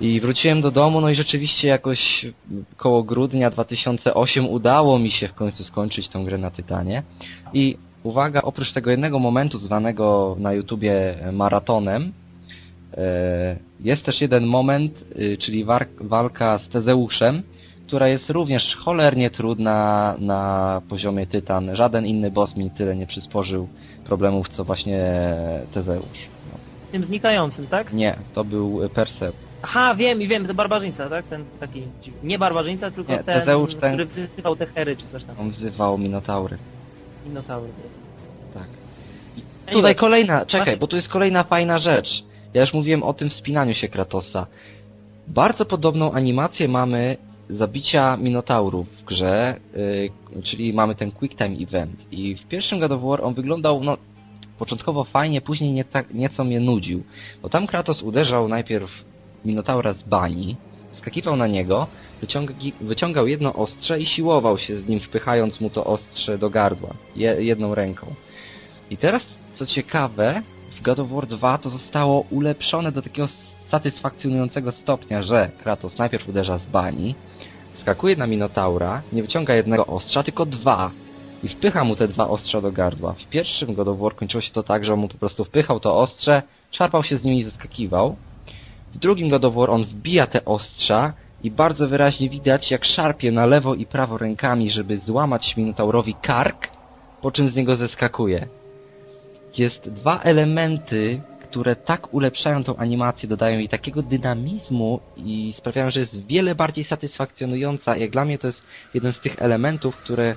Speaker 1: I wróciłem do domu, no i rzeczywiście jakoś koło grudnia 2008 udało mi się w końcu skończyć tą grę na Tytanie. I uwaga, oprócz tego jednego momentu zwanego na YouTubie maratonem, e, jest też jeden moment, y, czyli walka z Tezeuszem, która jest również cholernie trudna na poziomie Tytan. Żaden inny boss mi tyle nie przysporzył problemów, co właśnie Tezeusz. No.
Speaker 2: Tym znikającym, tak?
Speaker 1: Nie, to był Perseusz.
Speaker 2: Aha, wiem i wiem, to barbarzyńca, tak? Ten taki, nie barbarzyńca, tylko
Speaker 1: Nie,
Speaker 2: ten,
Speaker 1: Tezeusz ten-
Speaker 2: który wzywał te hery czy coś tam.
Speaker 1: On wzywał Minotaury.
Speaker 2: Minotaury.
Speaker 1: Tak. I
Speaker 2: Anyway,
Speaker 1: tutaj kolejna, czekaj,
Speaker 2: właśnie-
Speaker 1: bo tu jest kolejna fajna rzecz. Ja już mówiłem o tym wspinaniu się Kratosa. Bardzo podobną animację mamy zabicia Minotaurów w grze, yy, czyli mamy ten Quick Time Event. I w pierwszym God of War on wyglądał, no, początkowo fajnie, później nie tak, nieco mnie nudził. Bo tam Kratos uderzał najpierw Minotaura z bani, skakiwał na niego, wyciągał jedno ostrze i siłował się z nim, wpychając mu to ostrze do gardła, je, jedną ręką. I teraz, co ciekawe, w God of War 2 to zostało ulepszone do takiego satysfakcjonującego stopnia, że Kratos najpierw uderza z bani, skakuje na Minotaura, nie wyciąga jednego ostrza, tylko dwa. I wpycha mu te dwa ostrza do gardła. W pierwszym God of War kończyło się to tak, że on mu po prostu wpychał to ostrze, szarpał się z nimi i zeskakiwał. W drugim God of War on wbija te ostrza i bardzo wyraźnie widać, jak szarpie na lewo i prawo rękami, żeby złamać Minotaurowi kark, po czym z niego zeskakuje. Jest dwa elementy, które tak ulepszają tą animację, dodają jej takiego dynamizmu i sprawiają, że jest wiele bardziej satysfakcjonująca. Jak dla mnie to jest jeden z tych elementów, które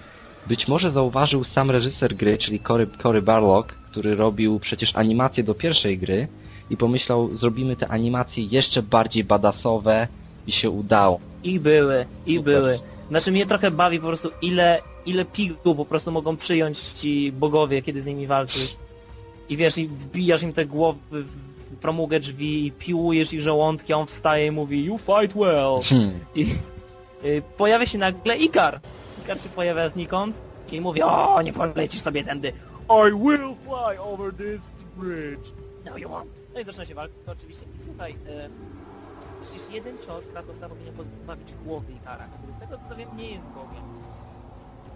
Speaker 1: być może zauważył sam reżyser gry, czyli Cory, Cory Barlog, który robił przecież animację do pierwszej gry i pomyślał, zrobimy te animacje jeszcze bardziej badasowe i się udało.
Speaker 2: I były, i
Speaker 1: Super.
Speaker 2: były. Znaczy mnie trochę bawi po prostu ile, ile pigu po prostu mogą przyjąć ci bogowie, kiedy z nimi walczysz. I wiesz, i wbijasz im te głowy w promugę drzwi i piłujesz ich żołądki, a on wstaje i mówi You fight well.
Speaker 1: Hmm.
Speaker 2: I y, pojawia się nagle Ikar. Ikar się pojawia znikąd i mówi O, nie polecisz sobie tędy. I will fly over this bridge. No you won't. No i zaczyna się walka oczywiście. I słuchaj, przecież jeden cios Kratosa powinien pozbawić głowy Ikara, który z tego co wiem nie jest bogiem.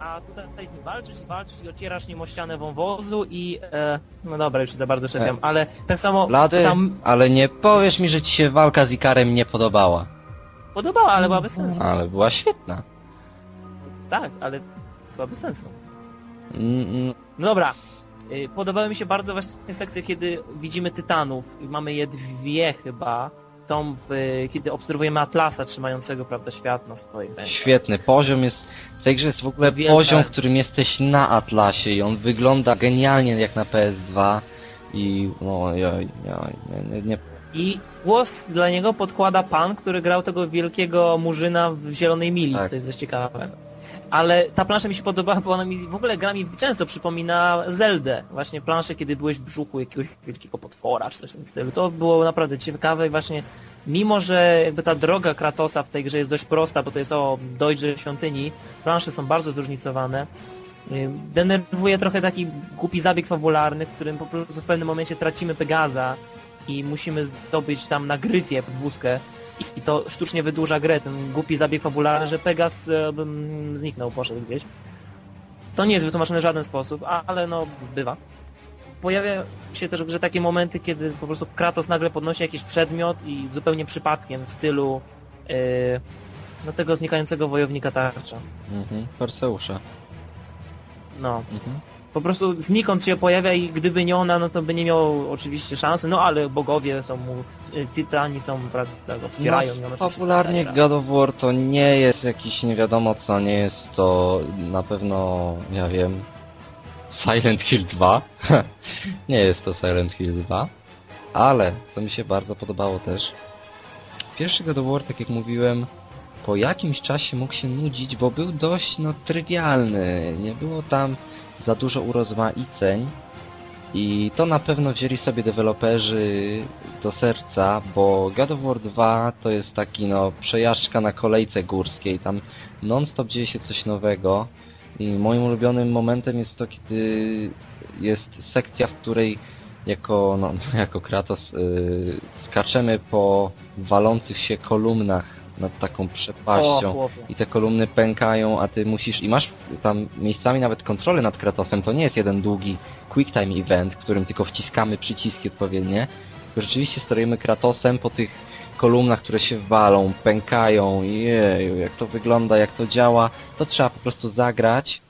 Speaker 2: A tutaj, tutaj z nim walczysz i walczysz i ocierasz nim o ścianę wąwozu i... E, no dobra, już za bardzo czepiam, ale tak samo
Speaker 1: Blady,
Speaker 2: tam
Speaker 1: ale nie powiesz mi, że ci się walka z Ikarem nie podobała.
Speaker 2: podobała, ale była bez sensu.
Speaker 1: Ale była świetna.
Speaker 2: Tak, ale była bez sensu.
Speaker 1: Mm,
Speaker 2: No dobra. Y, Podobały mi się bardzo właśnie sekcje, kiedy widzimy tytanów i mamy je dwie chyba. Tą, kiedy obserwujemy Atlasa trzymającego, prawda, świat na swoich rękach.
Speaker 1: Świetny. Poziom jest... W tej grze jest w ogóle
Speaker 2: Wielka.
Speaker 1: poziom, w którym jesteś na Atlasie i on wygląda genialnie jak na PS2 i... No, oj, oj, oj, nie, nie.
Speaker 2: I głos dla niego podkłada pan, który grał tego wielkiego murzyna w Zielonej Mili,
Speaker 1: Tak.
Speaker 2: co jest dość ciekawe. Ale ta plansza mi się podobała, bo ona mi w ogóle gra mi często przypomina Zeldę. Właśnie planszę, kiedy byłeś w brzuchu jakiegoś wielkiego potwora, czy coś w tym stylu. To było naprawdę ciekawe i właśnie mimo, że jakby ta droga Kratosa w tej grze jest dość prosta, bo to jest o dojdzie świątyni, plansze są bardzo zróżnicowane. y, Denerwuje trochę taki głupi zabieg fabularny, w którym po prostu w pewnym momencie tracimy Pegaza i musimy zdobyć tam na gryfie podwózkę i, to sztucznie wydłuża grę, ten głupi zabieg fabularny, że Pegas e, bym zniknął, poszedł gdzieś. To nie jest wytłumaczone w żaden sposób, ale no bywa. Pojawia się też w grze takie momenty, kiedy po prostu Kratos nagle podnosi jakiś przedmiot i zupełnie przypadkiem w stylu e, no tego znikającego wojownika tarcza.
Speaker 1: Mhm. Perseusza.
Speaker 2: No.
Speaker 1: Mhm.
Speaker 2: Po prostu znikąd się pojawia i gdyby nie ona, no to by nie miał oczywiście szansy, no ale bogowie są mu, y, tytani są, prawda, go wspierają. i on oczywiście
Speaker 1: Popularnie
Speaker 2: stara-
Speaker 1: God of War to nie jest jakiś nie wiadomo co, nie jest to na pewno, ja wiem, Silent Hill 2. nie jest to Silent Hill 2. Ale, co mi się bardzo podobało też, pierwszy God of War, tak jak mówiłem, po jakimś czasie mógł się nudzić, bo był dość, no, trywialny. Nie było tam za dużo urozmaiceń. I to na pewno wzięli sobie deweloperzy do serca, bo God of War 2 to jest taki no przejażdżka na kolejce górskiej, tam non-stop dzieje się coś nowego i moim ulubionym momentem jest to, kiedy jest sekcja, w której jako, no, jako Kratos yy, skaczemy po walących się kolumnach nad taką
Speaker 2: O,
Speaker 1: przepaścią.
Speaker 2: chłopie.
Speaker 1: I te kolumny pękają, a ty musisz... I masz tam miejscami nawet kontrolę nad Kratosem. To nie jest jeden długi quick time event, w którym tylko wciskamy przyciski odpowiednie. Tylko rzeczywiście sterujemy Kratosem po tych kolumnach, które się walą, pękają. Jeju, jak to wygląda, jak to działa. To trzeba po prostu zagrać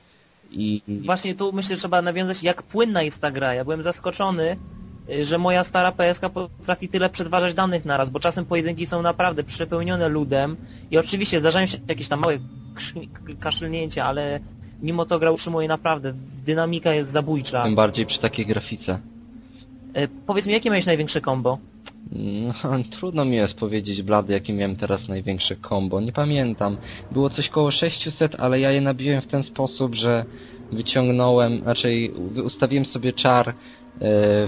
Speaker 1: i...
Speaker 2: Właśnie tu myślę, że trzeba nawiązać, jak płynna jest ta gra. Ja byłem zaskoczony, że moja stara PSK potrafi tyle przetwarzać danych naraz, bo czasem pojedynki są naprawdę przepełnione ludem i oczywiście zdarzają się jakieś tam małe kaszlnięcia, ale mimo to gra utrzymuje naprawdę, dynamika jest zabójcza.
Speaker 1: Tym bardziej przy takiej grafice.
Speaker 2: E, Powiedz mi, jakie miałeś największe combo?
Speaker 1: No, trudno mi jest powiedzieć, Blady, jakie miałem teraz największe combo. Nie pamiętam. Było coś koło 600, ale ja je nabiłem w ten sposób, że wyciągnąłem, raczej ustawiłem sobie czar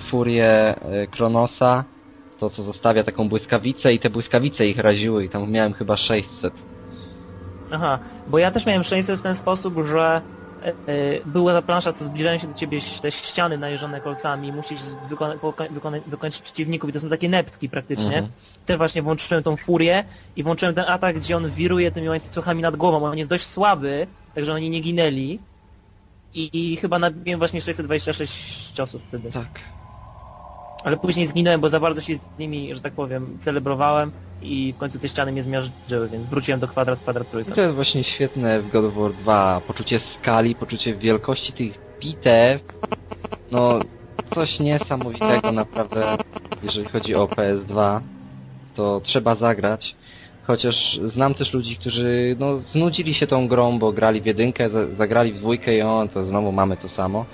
Speaker 1: furię e, Kronosa, to co zostawia taką błyskawicę i te błyskawice ich raziły i tam miałem chyba 600.
Speaker 2: Aha, bo ja też miałem 600 w ten sposób, że e, e, była ta plansza, co zbliżają się do ciebie te ściany najeżone kolcami, musisz wykona, wykona, wykończyć przeciwników i to są takie neptki praktycznie.
Speaker 1: Mhm.
Speaker 2: Też właśnie włączyłem tą furię i włączyłem ten atak, gdzie on wiruje tymi łańcuchami nad głową. On jest dość słaby, także oni nie ginęli. I, i chyba nabiłem właśnie 626 ciosów wtedy.
Speaker 1: Tak.
Speaker 2: Ale później zginąłem, bo za bardzo się z nimi, że tak powiem, celebrowałem i w końcu te ściany mnie zmiażdżyły, więc wróciłem do kwadrat, kwadrat,
Speaker 1: I
Speaker 2: trójka.
Speaker 1: to jest właśnie świetne w God of War 2. Poczucie skali, poczucie wielkości tych bitew. No, coś niesamowitego naprawdę, jeżeli chodzi o PS2. To trzeba zagrać. Chociaż znam też ludzi, którzy no, znudzili się tą grą, bo grali w jedynkę, za- zagrali w dwójkę i o, to znowu mamy to samo.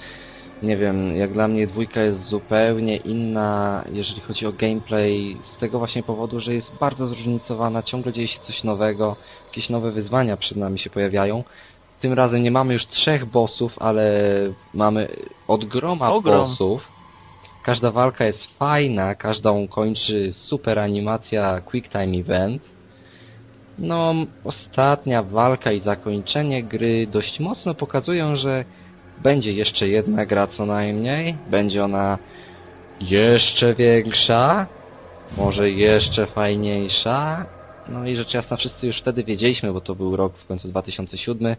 Speaker 1: Nie wiem, jak dla mnie dwójka jest zupełnie inna, jeżeli chodzi o gameplay, z tego właśnie powodu, że jest bardzo zróżnicowana, ciągle dzieje się coś nowego, jakieś nowe wyzwania przed nami się pojawiają. Tym razem nie mamy już trzech bossów, ale mamy od groma
Speaker 2: Ogrom.
Speaker 1: bossów. Każda walka jest fajna, każdą kończy super animacja Quick Time Event. No, ostatnia walka i zakończenie gry dość mocno pokazują, że będzie jeszcze jedna gra co najmniej. Będzie ona jeszcze większa, może jeszcze fajniejsza. No i rzecz jasna wszyscy już wtedy wiedzieliśmy, bo to był rok w końcu 2007,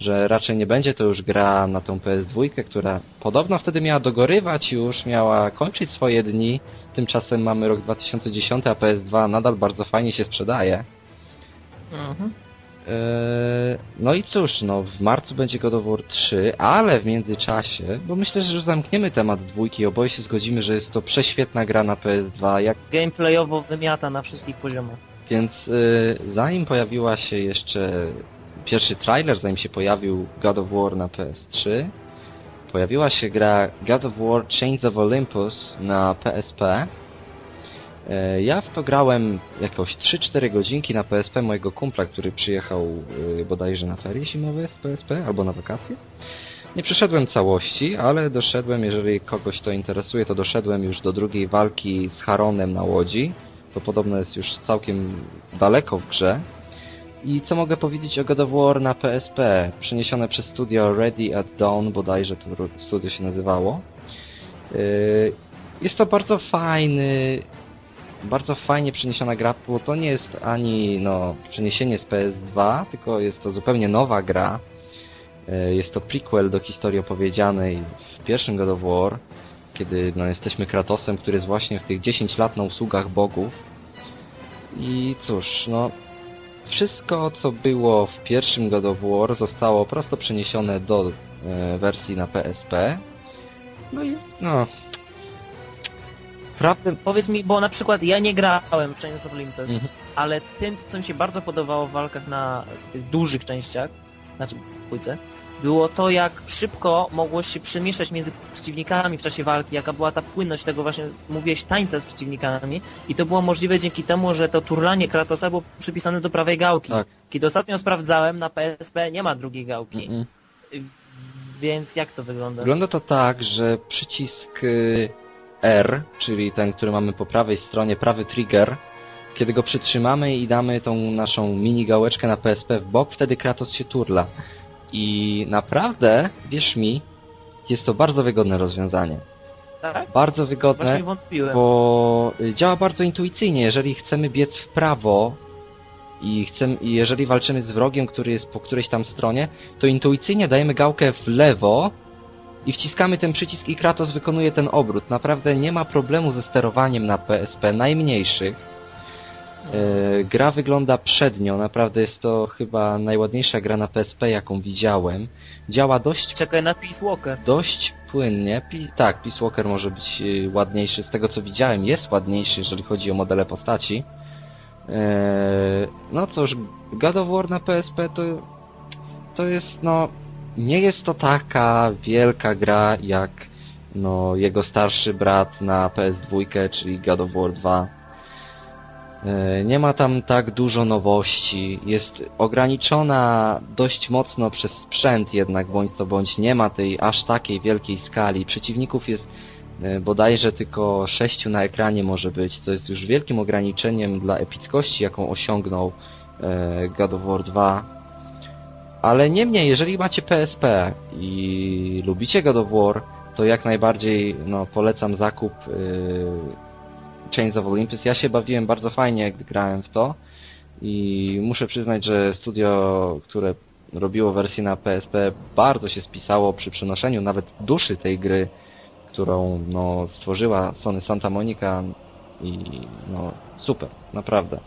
Speaker 1: że raczej nie będzie to już gra na tą PS2, która podobno wtedy miała dogorywać już, miała kończyć swoje dni. Tymczasem mamy rok 2010, a PS2 nadal bardzo fajnie się sprzedaje.
Speaker 2: Mhm.
Speaker 1: Eee, No i cóż, no w marcu będzie God of War 3, ale w międzyczasie, bo myślę, że już zamkniemy temat dwójki, oboje się zgodzimy, że jest to prześwietna gra na PS2, jak,
Speaker 2: Gameplayowo wymiata na wszystkich poziomach.
Speaker 1: więc e, zanim pojawiła się jeszcze pierwszy trailer, zanim się pojawił God of War na PS3, pojawiła się gra God of War Chains of Olympus na PSP. E, Ja w to grałem jakoś 3-4 godzinki na PSP mojego kumpla, który przyjechał e, bodajże na ferie zimowe z PSP albo na wakacje. Nie przeszedłem całości, ale doszedłem, jeżeli kogoś to interesuje, to doszedłem już do drugiej walki z Haronem na łodzi. To podobno jest już całkiem daleko w grze. I co mogę powiedzieć o God of War na PSP? Przeniesione przez studio Ready at Dawn, bodajże to studio się nazywało. Yy, Jest to bardzo fajny, bardzo fajnie przeniesiona gra, bo to nie jest ani no, przeniesienie z PS2, tylko jest to zupełnie nowa gra. Yy, Jest to prequel do historii opowiedzianej w pierwszym God of War, kiedy no, jesteśmy Kratosem, który jest właśnie w tych 10 lat na usługach bogów. I cóż, no wszystko co było w pierwszym God of War zostało prosto przeniesione do e, wersji na PSP. No i no...
Speaker 2: Powiedz mi, bo na przykład ja nie grałem w Chains of Olympus,
Speaker 1: Mhm.
Speaker 2: ale tym, co mi się bardzo podobało w walkach na tych dużych częściach, znaczy w dwójce, było to, jak szybko mogło się przemieszczać między przeciwnikami w czasie walki, jaka była ta płynność tego właśnie, mówiłeś, tańca z przeciwnikami i to było możliwe dzięki temu, że to turlanie Kratosa było przypisane do prawej gałki.
Speaker 1: Tak.
Speaker 2: Kiedy ostatnio sprawdzałem, na PSP nie ma drugiej gałki.
Speaker 1: Mm-mm.
Speaker 2: Więc jak to wygląda?
Speaker 1: Wygląda to tak, że przycisk y, R, czyli ten, który mamy po prawej stronie, prawy trigger, kiedy go przytrzymamy i damy tą naszą mini gałeczkę na PSP w bok, wtedy Kratos się turla. I naprawdę, wierz mi, jest to bardzo wygodne rozwiązanie.
Speaker 2: Tak?
Speaker 1: Bardzo wygodne. Bo y, działa bardzo intuicyjnie. Jeżeli chcemy biec w prawo, i chcemy, i jeżeli walczymy z wrogiem, który jest po którejś tam stronie, to intuicyjnie dajemy gałkę w lewo i wciskamy ten przycisk i Kratos wykonuje ten obrót. Naprawdę nie ma problemu ze sterowaniem na PSP, najmniejszych. E, gra wygląda przednio, naprawdę jest to chyba najładniejsza gra na PSP, jaką widziałem. Działa dość
Speaker 2: Czekaj na Peace Walker.
Speaker 1: dość płynnie. Pi tak, Peace Walker może być y, ładniejszy. Z tego co widziałem jest ładniejszy, jeżeli chodzi o modele postaci. Eee, no cóż, God of War na PSP to, to jest no... Nie jest to taka wielka gra jak no jego starszy brat na PS2, czyli God of War 2. E, Nie ma tam tak dużo nowości, jest ograniczona dość mocno przez sprzęt jednak, bądź co bądź nie ma tej aż takiej wielkiej skali. Przeciwników jest e, bodajże tylko sześciu na ekranie może być, co jest już wielkim ograniczeniem dla epickości, jaką osiągnął e, God of War 2. Ale niemniej, jeżeli macie PSP i lubicie God of War, to jak najbardziej no, polecam zakup e, Chains of Olympus. Ja się bawiłem bardzo fajnie, gdy grałem w to i muszę przyznać, że studio, które robiło wersję na PSP bardzo się spisało przy przenoszeniu nawet duszy tej gry, którą no, stworzyła Sony Santa Monica i no super, naprawdę.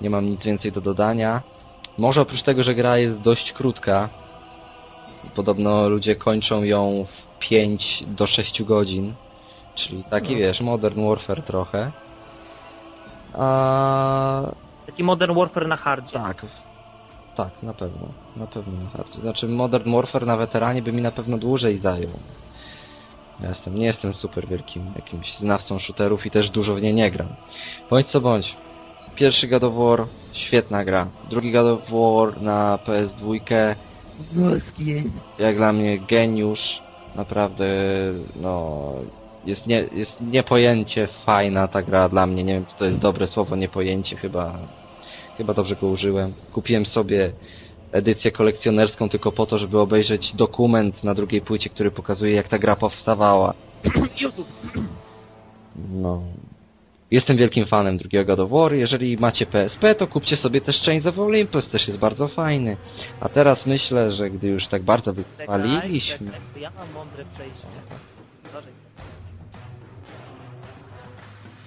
Speaker 1: Nie mam nic więcej do dodania. Może oprócz tego, że gra jest dość krótka, podobno ludzie kończą ją w 5 do 6 godzin, Czyli taki
Speaker 2: No.
Speaker 1: wiesz, Modern Warfare trochę. A
Speaker 2: Taki Modern Warfare na hardzie.
Speaker 1: tak. Tak, na pewno. Na pewno na hardzie. Znaczy Modern Warfare na weteranie by mi na pewno dłużej zajął. Ja jestem, nie jestem super wielkim jakimś znawcą shooterów i też dużo w nie nie gram. Bądź co bądź. Pierwszy God of War, świetna gra. Drugi God of War na PS2, jak dla mnie geniusz. Naprawdę, no, jest, nie, jest niepojęcie fajna ta gra dla mnie. Nie wiem, czy to jest dobre słowo, niepojęcie, chyba, chyba dobrze go użyłem. Kupiłem sobie edycję kolekcjonerską tylko po to, żeby obejrzeć dokument na drugiej płycie, który pokazuje, jak ta gra powstawała. No. Jestem wielkim fanem drugiego God of War. Jeżeli macie PSP, to kupcie sobie też Chains of Olympus, też jest bardzo fajny. A teraz myślę, że gdy już tak bardzo
Speaker 2: to ja mam mądre przejście.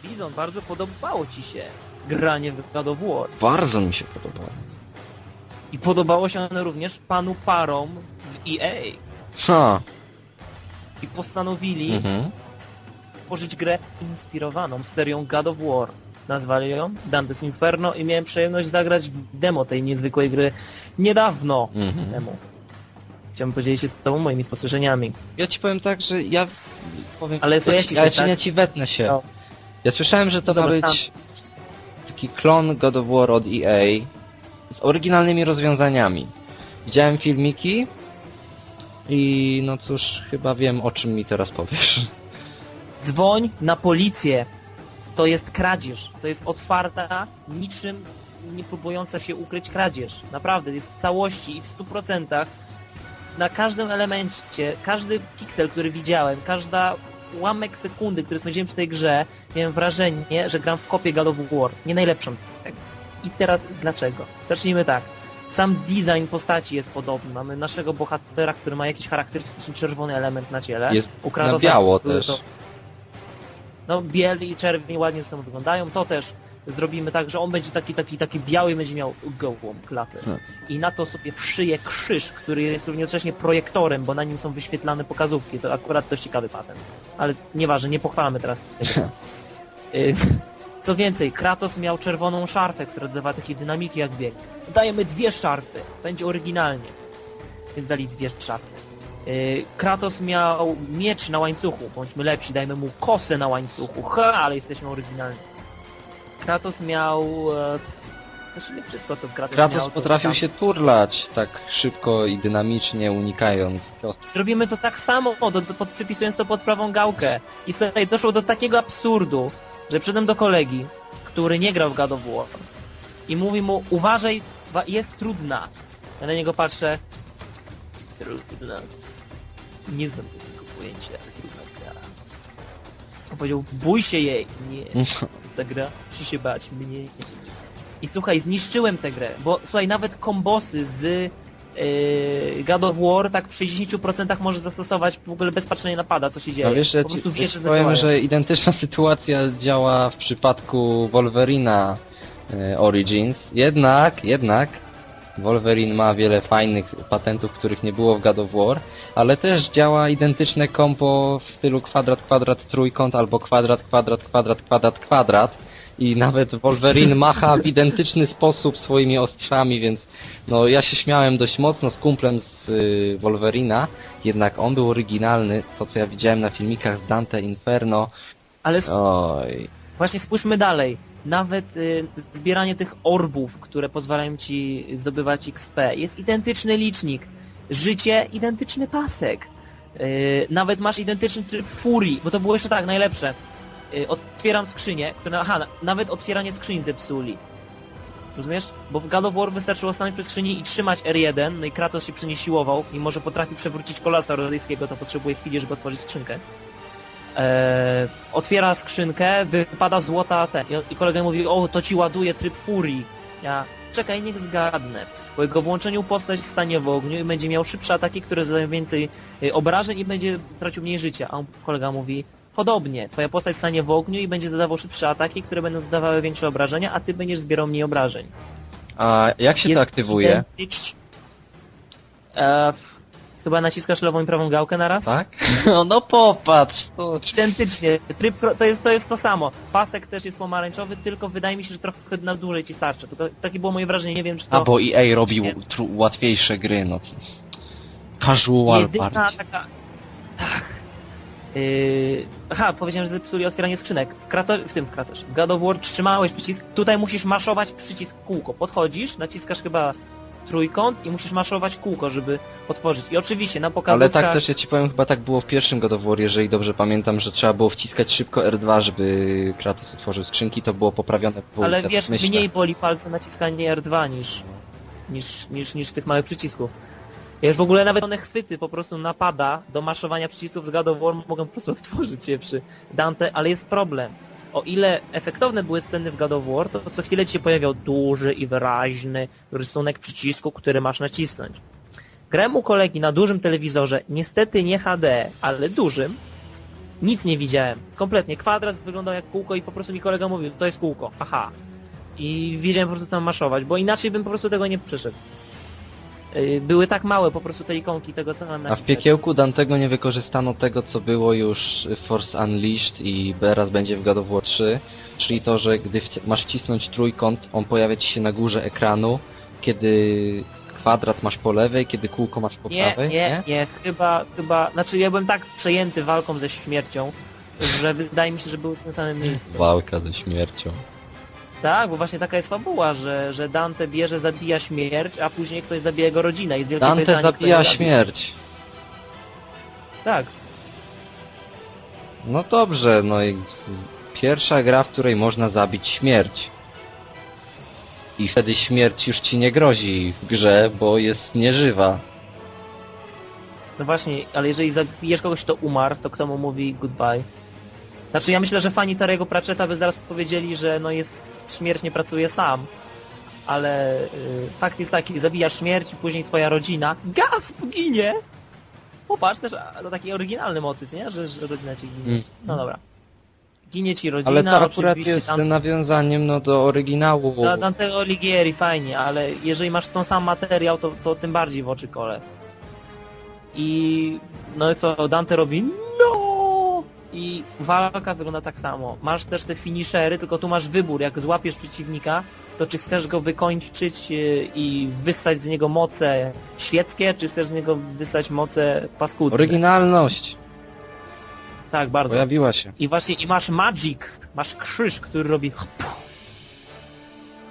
Speaker 2: Bizon, bardzo podobało ci się granie w God of War.
Speaker 1: Bardzo mi się podobało.
Speaker 2: I podobało się ono również panu parom w EA.
Speaker 1: Ha!
Speaker 2: I postanowili
Speaker 1: Mhm.
Speaker 2: Stworzyć grę inspirowaną serią God of War. Nazwali ją Dante's Inferno i miałem przyjemność zagrać w demo tej niezwykłej gry niedawno
Speaker 1: Mhm.
Speaker 2: temu. Chciałbym podzielić się z tobą moimi spostrzeżeniami.
Speaker 1: Ja ci powiem tak, że ja powiem...
Speaker 2: Ale słuchaj,
Speaker 1: ja ci, ja, ci,
Speaker 2: tak-
Speaker 1: ja ci wetnę się.
Speaker 2: No.
Speaker 1: Ja słyszałem, że to ma
Speaker 2: Dobra,
Speaker 1: być taki klon God of War od EA z oryginalnymi rozwiązaniami. Widziałem filmiki i no cóż, chyba wiem o czym mi teraz powiesz.
Speaker 2: Dzwoń na policję. To jest kradzież. To jest otwarta, niczym nie próbująca się ukryć kradzież. Naprawdę, jest w całości i w 100%. Na każdym elemencie, każdy piksel, który widziałem, każda ułamek sekundy, który spędziłem przy tej grze, miałem wrażenie, że gram w kopię God of War. Nie najlepszą. I teraz dlaczego? Zacznijmy tak. Sam design postaci jest podobny. Mamy naszego bohatera, który ma jakiś charakterystyczny czerwony element na ciele.
Speaker 1: Jest
Speaker 2: U
Speaker 1: na biało też.
Speaker 2: to- no biel i czerwień ładnie ze sobą wyglądają. To też zrobimy tak, że on będzie taki, taki, taki biały będzie miał gołą klatę.
Speaker 1: Hmm.
Speaker 2: I na to sobie wszyje krzyż, który jest równocześnie projektorem, bo na nim są wyświetlane pokazówki, co akurat dość ciekawy patent. Ale nieważne, nie pochwalamy teraz tego. Y, Co więcej, Kratos miał czerwoną szarfę, która dodawała takiej dynamiki jak bieg. Dajemy dwie szarfy, będzie oryginalnie. Więc dali dwie szarfy. Y, Kratos miał miecz na łańcuchu, bądźmy lepsi, dajmy mu kosę na łańcuchu. Ha, ale jesteśmy oryginalni. Kratos miał... E, znaczy nie wszystko, co Kratos, miał.
Speaker 1: Kratos
Speaker 2: to
Speaker 1: potrafił
Speaker 2: tam-
Speaker 1: się turlać tak szybko i dynamicznie, unikając.
Speaker 2: Zrobimy to tak samo, do, do, pod, przypisując to pod prawą gałkę. I słuchaj, doszło do takiego absurdu, że przyszedłem do kolegi, który nie grał w God of War i mówi mu, uważaj, wa- jest trudna. Ja na niego patrzę, trudna. Nie znam takiego pojęcia, trudna gra. On powiedział, bój się jej. Nie, ta gra, musi się bać mnie. I słuchaj, zniszczyłem tę grę, bo słuchaj, nawet kombosy z yy, God of War tak w 60% możesz zastosować w ogóle bez patrzenia na pada, co się dzieje.
Speaker 1: No wiesz,
Speaker 2: po prostu wiesz, że
Speaker 1: powiem, że identyczna sytuacja działa w przypadku Wolverina e, Origins. Jednak, jednak Wolverine ma wiele fajnych patentów, których nie było w God of War, ale też działa identyczne kombo w stylu kwadrat, kwadrat, trójkąt albo kwadrat, kwadrat, kwadrat, kwadrat, kwadrat. I nawet Wolverine macha w identyczny sposób swoimi ostrzami, więc no ja się śmiałem dość mocno z kumplem z y, Wolverina, jednak on był oryginalny, to co ja widziałem na filmikach z Dante Inferno.
Speaker 2: Ale s-
Speaker 1: Oj,
Speaker 2: właśnie spójrzmy dalej. Nawet y, zbieranie tych orbów, które pozwalają ci zdobywać XP, jest identyczny licznik. Życie, identyczny pasek. Y, nawet masz identyczny tryb furii, bo to było jeszcze tak, najlepsze. Y, otwieram skrzynię, która, aha, na- nawet otwieranie skrzyń zepsuli. Rozumiesz? Bo w God of War wystarczyło stanąć przy skrzyni i trzymać R1, no i Kratos się przy niej siłował, mimo że potrafi przewrócić kolasa rodyjskiego, to potrzebuje chwili, żeby otworzyć skrzynkę. Eee, otwiera skrzynkę, wypada złota ten. I- kolega mówi, o, to ci ładuje tryb furii. Ja, czekaj, niech zgadnę. Po jego włączeniu postać stanie w ogniu i będzie miał szybsze ataki, które zadają więcej y, obrażeń i będzie tracił mniej życia. A kolega mówi, podobnie, twoja postać stanie w ogniu i będzie zadawał szybsze ataki, które będą zadawały większe obrażenia, a ty będziesz zbierał mniej obrażeń.
Speaker 1: a jak się to aktywuje?
Speaker 2: identycz- Eee, chyba naciskasz lewą i prawą gałkę na raz?
Speaker 1: Tak? No, no popatrz, to...
Speaker 2: Identycznie. Tryb pro, to, jest, to jest to samo. Pasek też jest pomarańczowy, tylko wydaje mi się, że trochę na dłużej ci starczy. Tylko takie było moje wrażenie, nie wiem czy to...
Speaker 1: A bo EA robi
Speaker 2: Nie.
Speaker 1: łatwiejsze gry, no. Casual
Speaker 2: jedyna
Speaker 1: party.
Speaker 2: taka... Tak. Yy... Aha, powiedziałem, że zepsuli otwieranie skrzynek. W, Krato... w tym w Kratosie. W God of War trzymałeś przycisk. Tutaj musisz maszować przycisk kółko. Podchodzisz, naciskasz chyba trójkąt i musisz maszować kółko, żeby otworzyć. I oczywiście na
Speaker 1: Ale
Speaker 2: pokazówkach...
Speaker 1: tak też ja ci powiem, chyba tak było w pierwszym God of War, jeżeli dobrze pamiętam, że trzeba było wciskać szybko R2, żeby Kratos otworzył skrzynki, to było poprawione w
Speaker 2: Ale
Speaker 1: tak
Speaker 2: wiesz,
Speaker 1: myślę.
Speaker 2: mniej boli palce naciskanie R2 niż, niż, niż, niż tych małych przycisków. Wiesz, w ogóle nawet one chwyty po prostu napada do maszowania przycisków z God of War mogą po prostu otworzyć je przy Dante, ale jest problem. O ile efektowne były sceny w God of War, to co chwilę ci się pojawiał duży i wyraźny rysunek przycisku, który masz nacisnąć. Grałem u kolegi na dużym telewizorze, niestety nie HD, ale dużym, nic nie widziałem. Kompletnie. Kwadrat wyglądał jak kółko i po prostu mi kolega mówił, to jest kółko. Aha. I wiedziałem po prostu tam maszować, bo inaczej bym po prostu tego nie przeszedł. Yy, Były tak małe po prostu te ikonki tego, co mam
Speaker 1: A w piekiełku Dantego nie wykorzystano tego, co było już w Force Unleashed i teraz będzie w God of War 3, czyli to, że gdy masz wcisnąć trójkąt, on pojawia ci się na górze ekranu, kiedy kwadrat masz po lewej, kiedy kółko masz po
Speaker 2: Nie,
Speaker 1: prawej,
Speaker 2: nie, nie, chyba, chyba, znaczy ja byłem tak przejęty walką ze śmiercią, że wydaje mi się, że były w tym samym miejscu.
Speaker 1: Walka ze śmiercią.
Speaker 2: Tak, bo właśnie taka jest fabuła, że, że Dante bierze, zabija śmierć, a później ktoś zabija jego rodzinę i jest wielkie
Speaker 1: Dante
Speaker 2: pytanie, kto
Speaker 1: zabija
Speaker 2: ją zabił.
Speaker 1: śmierć.
Speaker 2: Tak.
Speaker 1: No dobrze, no i pierwsza gra, w której można zabić śmierć. I wtedy śmierć już ci nie grozi w grze, bo jest nieżywa.
Speaker 2: No właśnie, ale jeżeli zabijesz kogoś, kto umarł, to kto mu mówi goodbye? Znaczy ja myślę, że fani Tarego Pratchetta by zaraz powiedzieli, że no jest śmierć nie pracuje sam. Ale y, fakt jest taki, zabijasz śmierć i później twoja rodzina gasp ginie! Popatrz też, to taki oryginalny motyw, nie? Że, że rodzina ci ginie.
Speaker 1: Mm.
Speaker 2: No dobra. Ginie ci rodzina,
Speaker 1: Ale to akurat jest
Speaker 2: tam-
Speaker 1: nawiązaniem no, do oryginału.
Speaker 2: dla Dantego Alighieri fajnie, ale jeżeli masz ten sam materiał, to, to tym bardziej w oczy kole. I no i co Dante robi? I walka wygląda tak samo. Masz też te finishery, tylko tu masz wybór. Jak złapiesz przeciwnika, to czy chcesz go wykończyć yy, i wyssać z niego moce świeckie, czy chcesz z niego wyssać moce paskudne.
Speaker 1: Oryginalność
Speaker 2: Tak, bardzo.
Speaker 1: pojawiła się.
Speaker 2: I właśnie, i masz magic, masz krzyż, który robi hapu.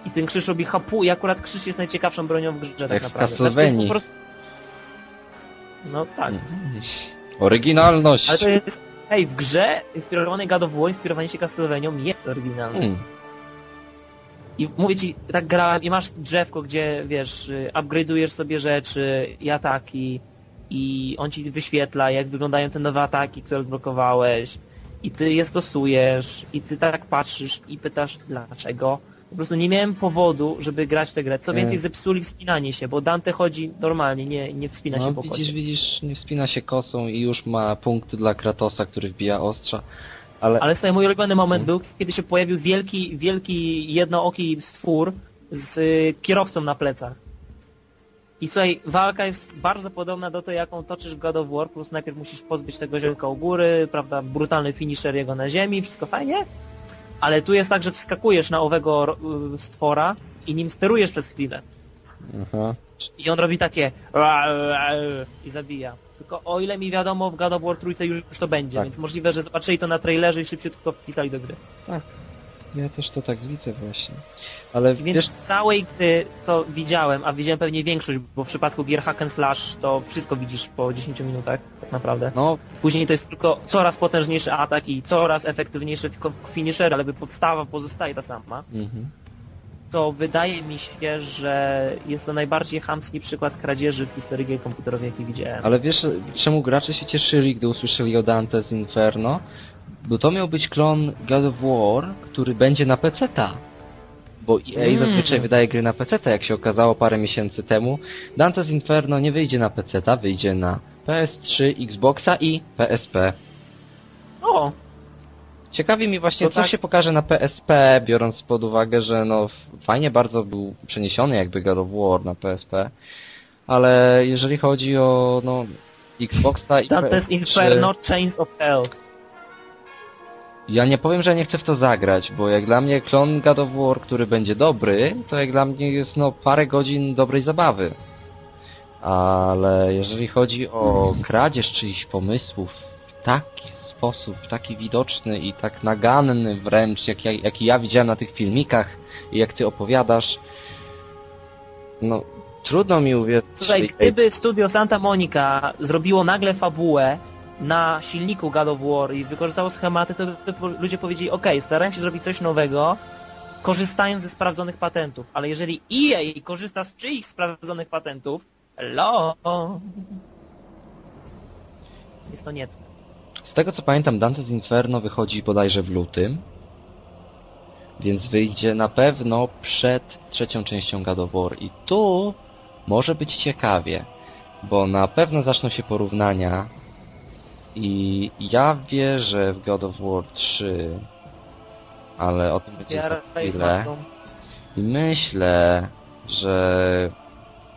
Speaker 2: I ten krzyż robi hapu i akurat krzyż jest najciekawszą bronią w grze tak
Speaker 1: Jak w
Speaker 2: naprawdę. Znaczy,
Speaker 1: Castlevanii.
Speaker 2: prostu... No tak.
Speaker 1: Oryginalność!
Speaker 2: Ale to jest... Hej, w grze inspirowany God of War, inspirowanie się Castlevanią jest oryginalne.
Speaker 1: Hmm.
Speaker 2: I mówię ci, tak grałem i masz drzewko, gdzie wiesz, y, upgrade'ujesz sobie rzeczy i ataki i on ci wyświetla, jak wyglądają te nowe ataki, które odblokowałeś i ty je stosujesz i ty tak patrzysz i pytasz dlaczego, Po prostu nie miałem powodu, żeby grać w tę grę. Co więcej, zepsuli wspinanie się, bo Dante chodzi normalnie, nie, nie wspina
Speaker 1: No
Speaker 2: się po
Speaker 1: widzisz,
Speaker 2: kocie.
Speaker 1: widzisz, nie wspina się kosą i już ma punkty dla Kratosa, który wbija ostrza. Ale,
Speaker 2: Ale sobie mój ulubiony moment był, kiedy się pojawił wielki, wielki jednooki stwór z y, kierowcą na plecach. I słuchaj, walka jest bardzo podobna do tej, jaką toczysz w God of War, plus najpierw musisz pozbyć tego ziomka u góry, prawda, brutalny finisher jego na ziemi, wszystko fajnie, ale tu jest tak, że wskakujesz na owego y, stwora i nim sterujesz przez chwilę.
Speaker 1: Aha.
Speaker 2: I on robi takie i zabija. Tylko o ile mi wiadomo, w God of War trójce już to będzie,
Speaker 1: Tak.
Speaker 2: więc możliwe, że zobaczyli to na trailerze i szybciutko wpisali do gry.
Speaker 1: Ja też to tak widzę właśnie. Ale
Speaker 2: Więc
Speaker 1: wiesz,
Speaker 2: całej gry, co widziałem, a widziałem pewnie większość, bo w przypadku gier hack and slash to wszystko widzisz po 10 minutach, tak naprawdę.
Speaker 1: no
Speaker 2: Później to jest tylko coraz potężniejszy atak i coraz efektywniejszy fi- finisher, ale jakby podstawa pozostaje ta sama.
Speaker 1: mhm.
Speaker 2: To wydaje mi się, że jest to najbardziej chamski przykład kradzieży w historii gier komputerowej, jaki widziałem.
Speaker 1: Ale wiesz, czemu gracze się cieszyli, gdy usłyszeli o Dante's Inferno? Bo to miał być klon God of War, który będzie na PC-ta. Bo EA
Speaker 2: Mm.
Speaker 1: zazwyczaj wydaje gry na PC-ta, jak się okazało parę miesięcy temu. Dante's Inferno nie wyjdzie na PC-ta, wyjdzie na PS3, Xboxa i PSP.
Speaker 2: O,
Speaker 1: Ciekawi mi właśnie,
Speaker 2: To
Speaker 1: co
Speaker 2: tak.
Speaker 1: się pokaże na PSP, biorąc pod uwagę, że no fajnie bardzo był przeniesiony jakby God of War na PSP, ale jeżeli chodzi o no Xboxa i
Speaker 2: Dante's
Speaker 1: PS3,
Speaker 2: Inferno Chains of Hell.
Speaker 1: Ja nie powiem, że nie chcę w to zagrać, bo jak dla mnie klon God of War, który będzie dobry, to jak dla mnie jest no parę godzin dobrej zabawy. Ale jeżeli chodzi o kradzież czyichś pomysłów w taki sposób, taki widoczny i tak naganny wręcz, jak ja, jaki ja widziałem na tych filmikach i jak ty opowiadasz, no trudno mi uwierzyć.
Speaker 2: Słuchaj, gdyby studio Santa Monica zrobiło nagle fabułę na silniku God of War i wykorzystało schematy, to ludzie powiedzieli, ok, starałem się zrobić coś nowego, korzystając ze sprawdzonych patentów, ale jeżeli EA korzysta z czyichś sprawdzonych patentów, hello, jest to niecne.
Speaker 1: Z tego co pamiętam, Dante's Inferno wychodzi bodajże w lutym, więc wyjdzie na pewno przed trzecią częścią God of War. I tu może być ciekawie, bo na pewno zaczną się porównania i ja wierzę w God of War 3, ale o tym będzie za chwilę. I myślę, że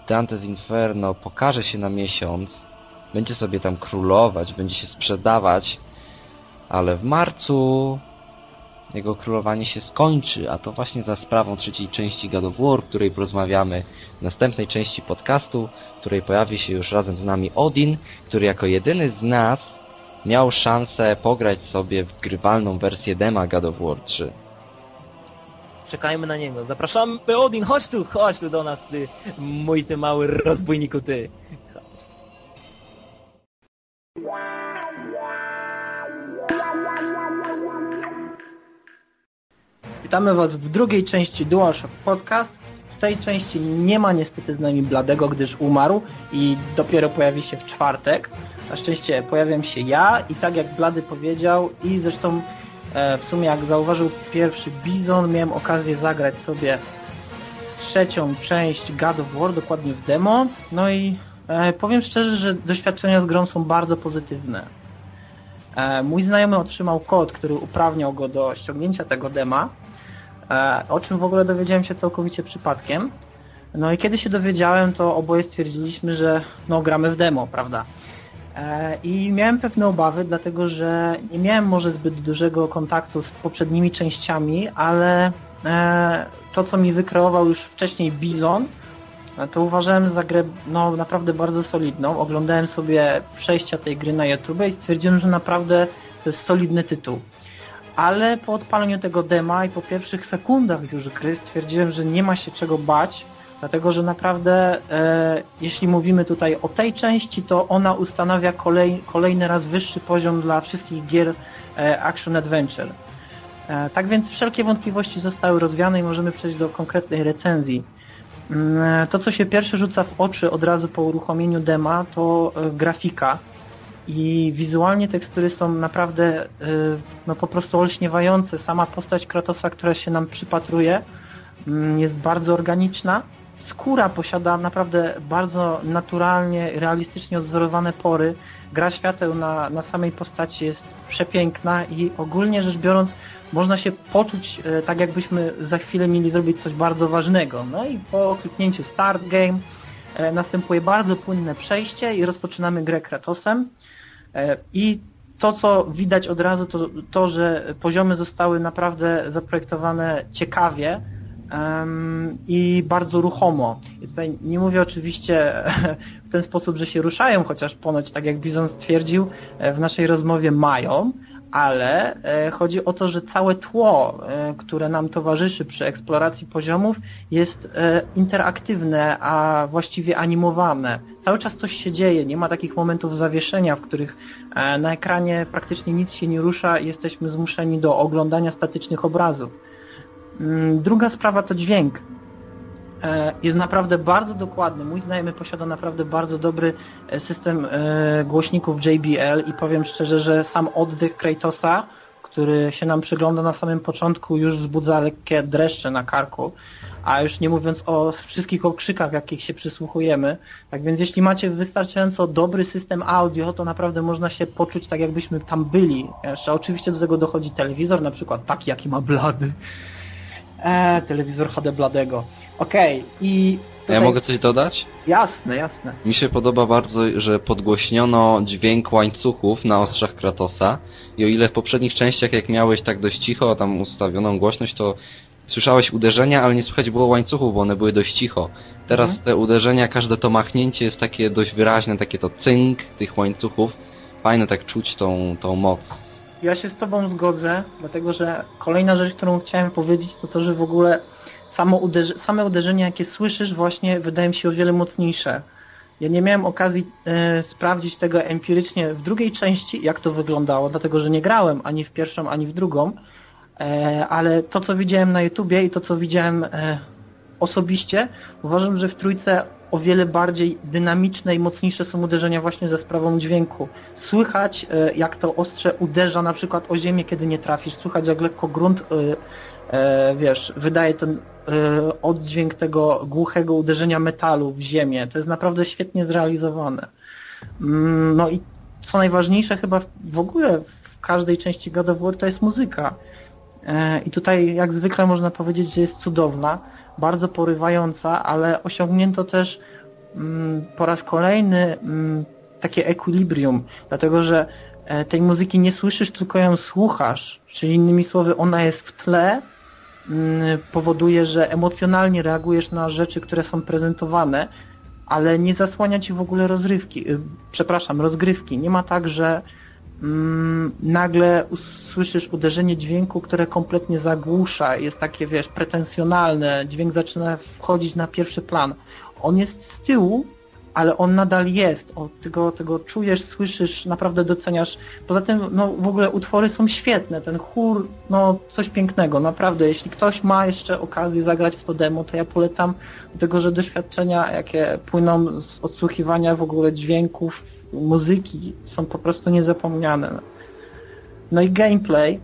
Speaker 1: Dante's Inferno pokaże się na miesiąc, będzie sobie tam królować, będzie się sprzedawać, ale w marcu jego królowanie się skończy, a to właśnie za sprawą trzeciej części God of War, której porozmawiamy w następnej części podcastu, w której pojawi się już razem z nami Odin, który jako jedyny z nas miał szansę pograć sobie w grywalną wersję dema God of War 3.
Speaker 2: Czekajmy na niego. Zapraszamy, Odin, chodź tu, chodź tu do nas, ty, mój ty mały rozbójniku, ty. Chodź.
Speaker 3: Witamy Was w drugiej części DualShock Podcast. W tej części nie ma niestety z nami Bladego, gdyż umarł i dopiero pojawi się w czwartek. Na szczęście pojawiam się ja i tak jak Blady powiedział i zresztą e, w sumie jak zauważył pierwszy Bizon, miałem okazję zagrać sobie trzecią część God of War, dokładnie w demo. No i e, powiem szczerze, że doświadczenia z grą są bardzo pozytywne. E, mój znajomy otrzymał kod, który uprawniał go do ściągnięcia tego dema, e, o czym w ogóle dowiedziałem się całkowicie przypadkiem. No i kiedy się dowiedziałem, to oboje stwierdziliśmy, że no gramy w demo, prawda? E, I miałem pewne obawy, dlatego że nie miałem może zbyt dużego kontaktu z poprzednimi częściami, ale e, to co mi wykreował już wcześniej Bizon, e, to uważałem za grę no, naprawdę bardzo solidną. Oglądałem sobie przejścia tej gry na YouTube i stwierdziłem, że naprawdę to jest solidny tytuł. Ale po odpaleniu tego dema i po pierwszych sekundach już gry stwierdziłem, że nie ma się czego bać, dlatego że naprawdę e, jeśli mówimy tutaj o tej części, to ona ustanawia kolej, kolejny raz wyższy poziom dla wszystkich gier e, Action Adventure. E, tak więc wszelkie wątpliwości zostały rozwiane i możemy przejść do konkretnej recenzji. Mm, To, co się pierwsze rzuca w oczy od razu po uruchomieniu dema, to e, grafika. I wizualnie tekstury są naprawdę e, no, po prostu olśniewające. Sama postać Kratosa, która się nam przypatruje, mm, jest bardzo organiczna. Skóra posiada naprawdę bardzo naturalnie, realistycznie odzorowane pory. Gra świateł na, na samej postaci jest przepiękna i ogólnie rzecz biorąc można się poczuć e, tak jakbyśmy za chwilę mieli zrobić coś bardzo ważnego. No i po kliknięciu Start Game e, następuje bardzo płynne przejście i rozpoczynamy grę Kratosem. E, I to, co widać od razu, to to, że poziomy zostały naprawdę zaprojektowane ciekawie i bardzo ruchomo. I tutaj nie mówię oczywiście w ten sposób, że się ruszają, chociaż ponoć, tak jak Bizon stwierdził, e, w naszej rozmowie mają, ale e, chodzi o to, że całe tło, e, które nam towarzyszy przy eksploracji poziomów jest interaktywne, a właściwie animowane. Cały czas coś się dzieje, nie ma takich momentów zawieszenia, w których na ekranie praktycznie nic się nie rusza i jesteśmy zmuszeni do oglądania statycznych obrazów. Mm, Druga sprawa to dźwięk. E, Jest naprawdę bardzo dokładny. Mój znajomy posiada naprawdę bardzo dobry e, system e, głośników JBL i powiem szczerze, że sam oddech Kratosa, który się nam przygląda na samym początku, już wzbudza lekkie dreszcze na karku. A już nie mówiąc o wszystkich okrzykach, jakich się przysłuchujemy. Tak więc jeśli macie wystarczająco dobry system audio, to naprawdę można się poczuć tak jakbyśmy tam byli. Jeszcze oczywiście do tego dochodzi telewizor, na przykład taki jaki ma blady. Eee, telewizor HD Bladego. Okej, i...
Speaker 1: A
Speaker 3: Tutaj...
Speaker 1: ja mogę coś dodać?
Speaker 3: Jasne, jasne.
Speaker 1: Mi się podoba bardzo, że podgłośniono dźwięk łańcuchów na ostrzach Kratosa i o ile w poprzednich częściach jak miałeś tak dość cicho, tam ustawioną głośność, to słyszałeś uderzenia, ale nie słychać było łańcuchów, bo one były dość cicho. Teraz
Speaker 3: Mhm.
Speaker 1: te uderzenia, każde to machnięcie jest takie dość wyraźne, takie to cynk tych łańcuchów. Fajne tak czuć tą, tą moc.
Speaker 3: Ja się z Tobą zgodzę, dlatego że kolejna rzecz, którą chciałem powiedzieć, to to, że w ogóle samo same uderzenia, jakie słyszysz, właśnie wydają mi się o wiele mocniejsze. Ja nie miałem okazji e, sprawdzić tego empirycznie w drugiej części, jak to wyglądało, dlatego że nie grałem ani w pierwszą, ani w drugą, e, ale to, co widziałem na YouTubie i to, co widziałem e, osobiście, uważam, że w trójce o wiele bardziej dynamiczne i mocniejsze są uderzenia właśnie ze sprawą dźwięku. Słychać e, jak to ostrze uderza na przykład o ziemię, kiedy nie trafisz, słychać jak lekko grunt, e, e, wiesz, wydaje ten oddźwięk tego głuchego uderzenia metalu w ziemię. To jest naprawdę świetnie zrealizowane. Mm, No i co najważniejsze chyba w ogóle w każdej części God of War to jest muzyka. I tutaj jak zwykle można powiedzieć, że jest cudowna, bardzo porywająca, ale osiągnięto też mm, po raz kolejny mm, takie equilibrium, dlatego że e, tej muzyki nie słyszysz, tylko ją słuchasz, czyli innymi słowy ona jest w tle, mm, powoduje, że emocjonalnie reagujesz na rzeczy, które są prezentowane, ale nie zasłania ci w ogóle rozrywki, y, przepraszam, rozgrywki. Nie ma tak, że mm, nagle usłyszysz uderzenie dźwięku, które kompletnie zagłusza, jest takie, wiesz, pretensjonalne, dźwięk zaczyna wchodzić na pierwszy plan. On jest z tyłu, ale on nadal jest, o, ty, go, ty go czujesz, słyszysz, naprawdę doceniasz. Poza tym, no w ogóle utwory są świetne, ten chór, no coś pięknego, naprawdę. Jeśli ktoś ma jeszcze okazję zagrać w to demo, to ja polecam, dlatego że doświadczenia, jakie płyną z odsłuchiwania w ogóle dźwięków, muzyki, są po prostu niezapomniane. No i gameplay,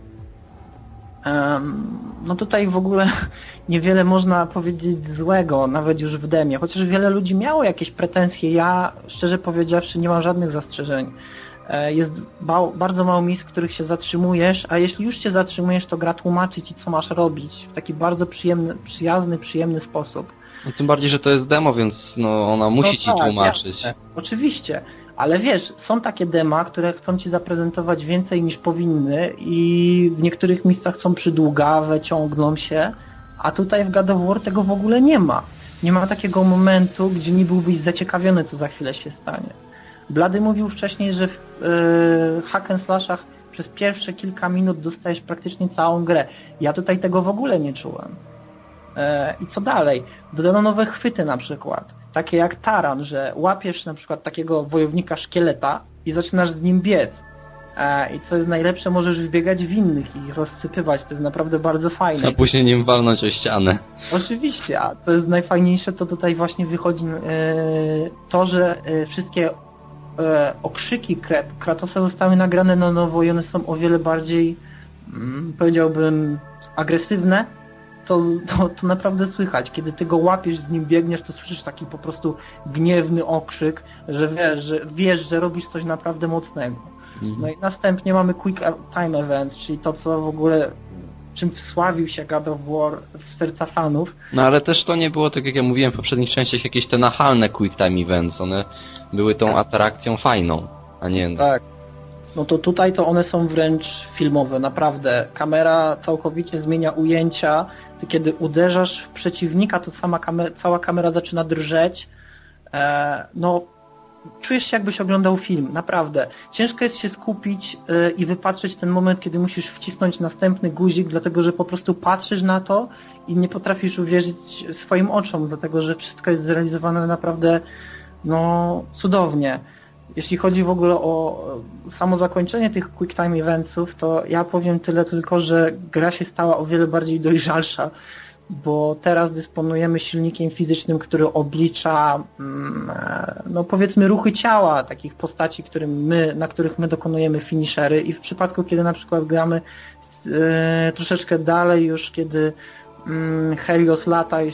Speaker 3: Em, no tutaj w ogóle niewiele można powiedzieć złego, nawet już w demie, chociaż wiele ludzi miało jakieś pretensje, ja szczerze powiedziawszy nie mam żadnych zastrzeżeń. E, Jest ba bardzo mało miejsc, w których się zatrzymujesz, a jeśli już się zatrzymujesz, to gra tłumaczy ci, co masz robić w taki bardzo przyjemny, przyjazny, przyjemny sposób.
Speaker 1: No, tym bardziej, że to jest demo, więc no ona musi
Speaker 3: No
Speaker 1: ci
Speaker 3: tak,
Speaker 1: tłumaczyć.
Speaker 3: jasne. Oczywiście, ale wiesz, są takie dema, które chcą ci zaprezentować więcej niż powinny i w niektórych miejscach są przydługawe, ciągną się, a tutaj w God of War tego w ogóle nie ma. Nie ma takiego momentu, gdzie nie byłbyś zaciekawiony, co za chwilę się stanie. Blady mówił wcześniej, że w yy, hack and slashach przez pierwsze kilka minut dostajesz praktycznie całą grę. Ja tutaj tego w ogóle nie czułem. E, I co dalej? Dodano nowe chwyty na przykład, takie jak taran, że łapiesz na przykład takiego wojownika szkieleta i zaczynasz z nim biec. E, I co jest najlepsze, możesz wbiegać w innych i ich rozsypywać, to jest naprawdę bardzo fajne.
Speaker 1: A później nim walnąć o ścianę.
Speaker 3: Oczywiście, a to jest najfajniejsze, to tutaj właśnie wychodzi e, to, że e, wszystkie okrzyki Krat Kratosa zostały nagrane na nowo i one są o wiele bardziej, mm, powiedziałbym, agresywne to, to, to naprawdę słychać. Kiedy ty go łapiesz, z nim biegniesz, to słyszysz taki po prostu gniewny okrzyk, że wiesz, że, wiesz, że robisz coś naprawdę mocnego.
Speaker 1: Mhm.
Speaker 3: No i następnie mamy Quick Time Events, czyli to, co w ogóle czym wsławił się God of War w serca fanów.
Speaker 1: No ale też to nie było, tak jak ja mówiłem w poprzednich częściach, jakieś te nachalne quick time events. One były tą atrakcją fajną, a nie...
Speaker 3: Tak. No to tutaj to one są wręcz filmowe, naprawdę. Kamera całkowicie zmienia ujęcia. Kiedy uderzasz w przeciwnika, to sama cała kamera zaczyna drżeć. E, no, czujesz się jakbyś oglądał film, naprawdę. Ciężko jest się skupić e, i wypatrzeć ten moment, kiedy musisz wcisnąć następny guzik, dlatego że po prostu patrzysz na to i nie potrafisz uwierzyć swoim oczom, dlatego że wszystko jest zrealizowane naprawdę no cudownie. Jeśli chodzi w ogóle o e, samo zakończenie tych quick time eventsów, to ja powiem tyle tylko, że gra się stała o wiele bardziej dojrzalsza, bo teraz dysponujemy silnikiem fizycznym, który oblicza mm, e, no powiedzmy ruchy ciała takich postaci, którym my, na których my dokonujemy finishery. I w przypadku kiedy na przykład gramy e, troszeczkę dalej już kiedy mm, Helios lata i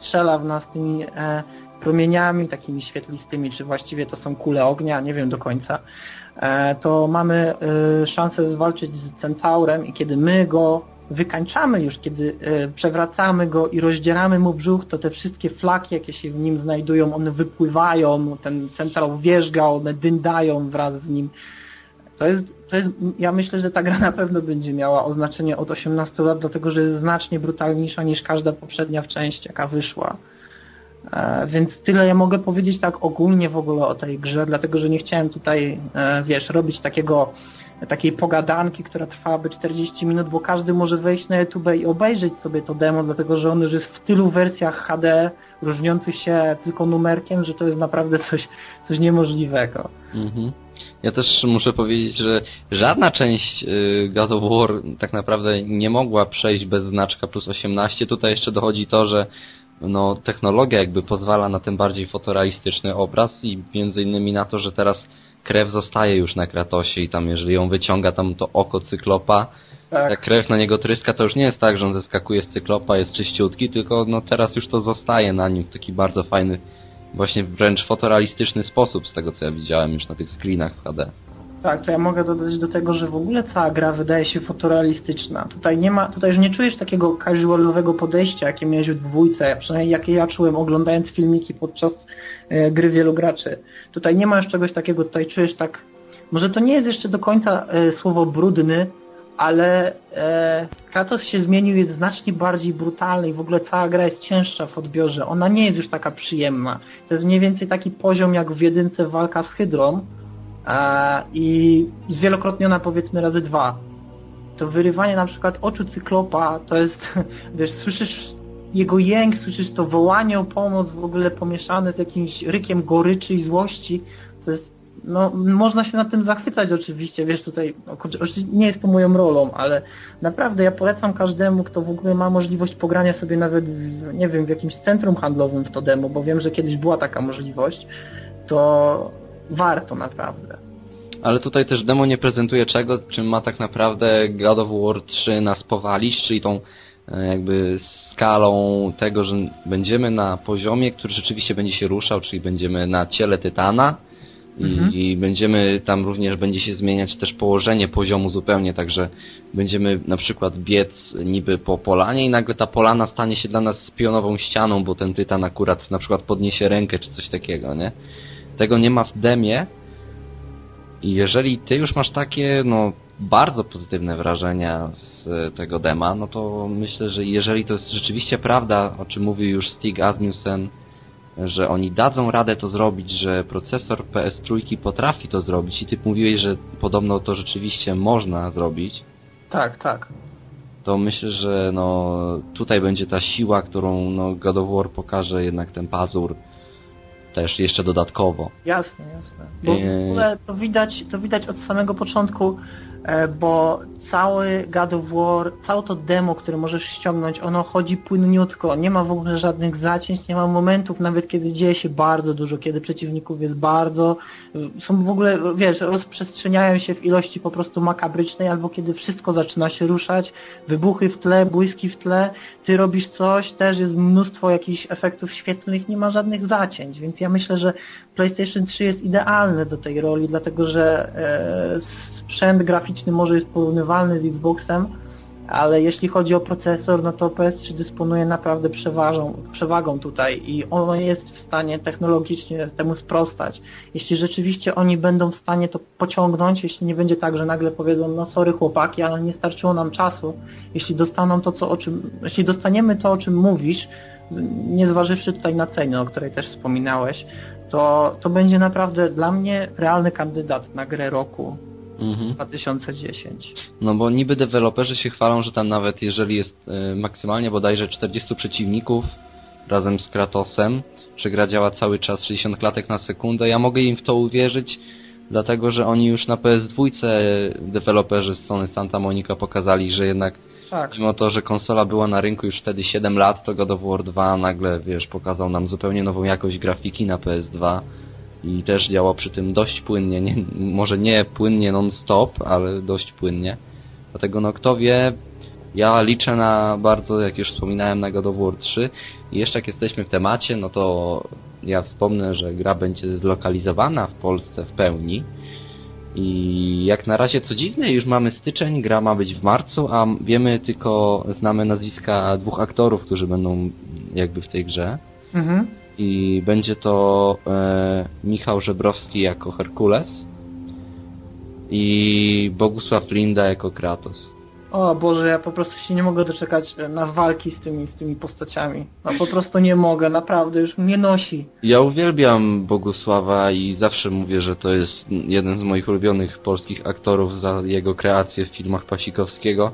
Speaker 3: strzela w nas tymi e, promieniami takimi świetlistymi, czy właściwie to są kule ognia, nie wiem do końca, e, to mamy e, szansę zwalczyć z centaurem i kiedy my go wykańczamy już, kiedy e, przewracamy go i rozdzieramy mu brzuch, to te wszystkie flaki, jakie się w nim znajdują, one wypływają, ten centaur wierzga, one dyndają wraz z nim. To jest, to jest, ja myślę, że ta gra na pewno będzie miała oznaczenie od 18 lat, dlatego że jest znacznie brutalniejsza niż każda poprzednia w część, jaka wyszła. E, Więc tyle ja mogę powiedzieć tak ogólnie w ogóle o tej grze, dlatego że nie chciałem tutaj, e, wiesz, robić takiego takiej pogadanki, która trwałaby 40 minut, bo każdy może wejść na YouTube i obejrzeć sobie to demo, dlatego że ono już jest w tylu wersjach HD, różniących się tylko numerkiem, że to jest naprawdę coś, coś niemożliwego.
Speaker 1: Mhm. Ja też muszę powiedzieć, że żadna część y, God of War tak naprawdę nie mogła przejść bez znaczka plus 18. Tutaj jeszcze dochodzi to, że no, technologia jakby pozwala na ten bardziej fotorealistyczny obraz i między innymi na to, że teraz krew zostaje już na Kratosie i tam jeżeli ją wyciąga tam to oko cyklopa,
Speaker 3: Tak.
Speaker 1: jak krew na niego tryska, to już nie jest tak, że on zeskakuje z cyklopa, jest czyściutki, tylko no teraz już to zostaje na nim w taki bardzo fajny, właśnie wręcz fotorealistyczny sposób z tego co ja widziałem już na tych screenach w HD.
Speaker 3: Tak, to ja mogę dodać do tego, że w ogóle cała gra wydaje się fotorealistyczna. Tutaj nie ma, tutaj już nie czujesz takiego casualowego podejścia, jakie miałeś w dwójce, przynajmniej jakie ja czułem oglądając filmiki podczas e, gry wielu graczy. Tutaj nie ma już czegoś takiego, tutaj czujesz tak, może to nie jest jeszcze do końca e, słowo brudny, ale e, Kratos się zmienił, jest znacznie bardziej brutalny i w ogóle cała gra jest cięższa w odbiorze. Ona nie jest już taka przyjemna. To jest mniej więcej taki poziom jak w jedynce walka z Hydrą, i zwielokrotniona powiedzmy razy dwa. To wyrywanie na przykład oczu cyklopa, to jest, wiesz, słyszysz jego jęk, słyszysz to wołanie o pomoc w ogóle pomieszane z jakimś rykiem goryczy i złości. To jest, no, można się na tym zachwycać oczywiście, wiesz, tutaj, no, nie jest to moją rolą, ale naprawdę ja polecam każdemu, kto w ogóle ma możliwość pogrania sobie nawet, w, nie wiem, w jakimś centrum handlowym w to demo, bo wiem, że kiedyś była taka możliwość, to warto naprawdę.
Speaker 1: Ale tutaj też demo nie prezentuje czego, czym ma tak naprawdę God of War 3 nas powalić, czyli tą e, jakby skalą tego, że będziemy na poziomie, który rzeczywiście będzie się ruszał, czyli będziemy na ciele Tytana i,
Speaker 3: Mhm.
Speaker 1: i będziemy tam również będzie się zmieniać też położenie poziomu zupełnie, także będziemy na przykład biec niby po polanie i nagle ta polana stanie się dla nas pionową ścianą, bo ten Tytan akurat na przykład podniesie rękę czy coś takiego, nie? Tego nie ma w demie, i jeżeli ty już masz takie, no, bardzo pozytywne wrażenia z e, tego dema, no to myślę, że jeżeli to jest rzeczywiście prawda, o czym mówił już Stig Asmussen, że oni dadzą radę to zrobić, że procesor PS3 potrafi to zrobić i ty mówiłeś, że podobno to rzeczywiście można zrobić,
Speaker 3: Tak, tak.
Speaker 1: to myślę, że no tutaj będzie ta siła, którą no, God of War pokaże jednak ten pazur też jeszcze dodatkowo.
Speaker 3: Jasne, jasne. Bo w
Speaker 1: Eee.
Speaker 3: ogóle to widać, to widać od samego początku, e, bo cały God of War, całe to demo, które możesz ściągnąć, ono chodzi płynniutko, nie ma w ogóle żadnych zacięć, nie ma momentów nawet kiedy dzieje się bardzo dużo, kiedy przeciwników jest bardzo, są w ogóle, wiesz, rozprzestrzeniają się w ilości po prostu makabrycznej, albo kiedy wszystko zaczyna się ruszać, wybuchy w tle, błyski w tle, ty robisz coś, też jest mnóstwo jakichś efektów świetlnych, nie ma żadnych zacięć, więc ja myślę, że PlayStation 3 jest idealne do tej roli, dlatego że e, sprzęt graficzny może jest porównywalny z Xboxem, ale jeśli chodzi o procesor, no to PS3 dysponuje naprawdę przeważą, przewagą tutaj i ono jest w stanie technologicznie temu sprostać. Jeśli rzeczywiście oni będą w stanie to pociągnąć, jeśli nie będzie tak, że nagle powiedzą, no sorry chłopaki, ale nie starczyło nam czasu, jeśli dostaną to, co, o czym, jeśli dostaniemy to, o czym mówisz, nie zważywszy tutaj na cenę, o której też wspominałeś, to, to będzie naprawdę dla mnie realny kandydat na grę roku
Speaker 1: Mhm.
Speaker 3: 2010.
Speaker 1: No bo niby deweloperzy się chwalą, że tam nawet jeżeli jest y, maksymalnie bodajże 40 przeciwników razem z Kratosem, że gra działa cały czas 60 klatek na sekundę, ja mogę im w to uwierzyć, dlatego że oni już na PS2 deweloperzy z Sony Santa Monica pokazali, że jednak
Speaker 3: Tak.
Speaker 1: mimo to, że konsola była na rynku już wtedy 7 lat, to God of War 2 nagle, wiesz, pokazał nam zupełnie nową jakość grafiki na PS2 i też działa przy tym dość płynnie, nie, może nie płynnie non-stop, ale dość płynnie. Dlatego no kto wie, ja liczę na bardzo, jak już wspominałem, na God of War 3 i jeszcze jak jesteśmy w temacie, no to ja wspomnę, że gra będzie zlokalizowana w Polsce w pełni i jak na razie co dziwne, już mamy styczeń, gra ma być w marcu, a wiemy tylko, znamy nazwiska dwóch aktorów, którzy będą jakby w tej grze
Speaker 3: Mhm.
Speaker 1: I będzie to e, Michał Żebrowski jako Herkules i Bogusław Linda jako Kratos.
Speaker 3: O Boże, ja po prostu się nie mogę doczekać e, na walki z tymi, z tymi postaciami. No po prostu nie mogę, naprawdę, już mnie nosi.
Speaker 1: Ja uwielbiam Bogusława i zawsze mówię, że to jest jeden z moich ulubionych polskich aktorów za jego kreację w filmach Pasikowskiego,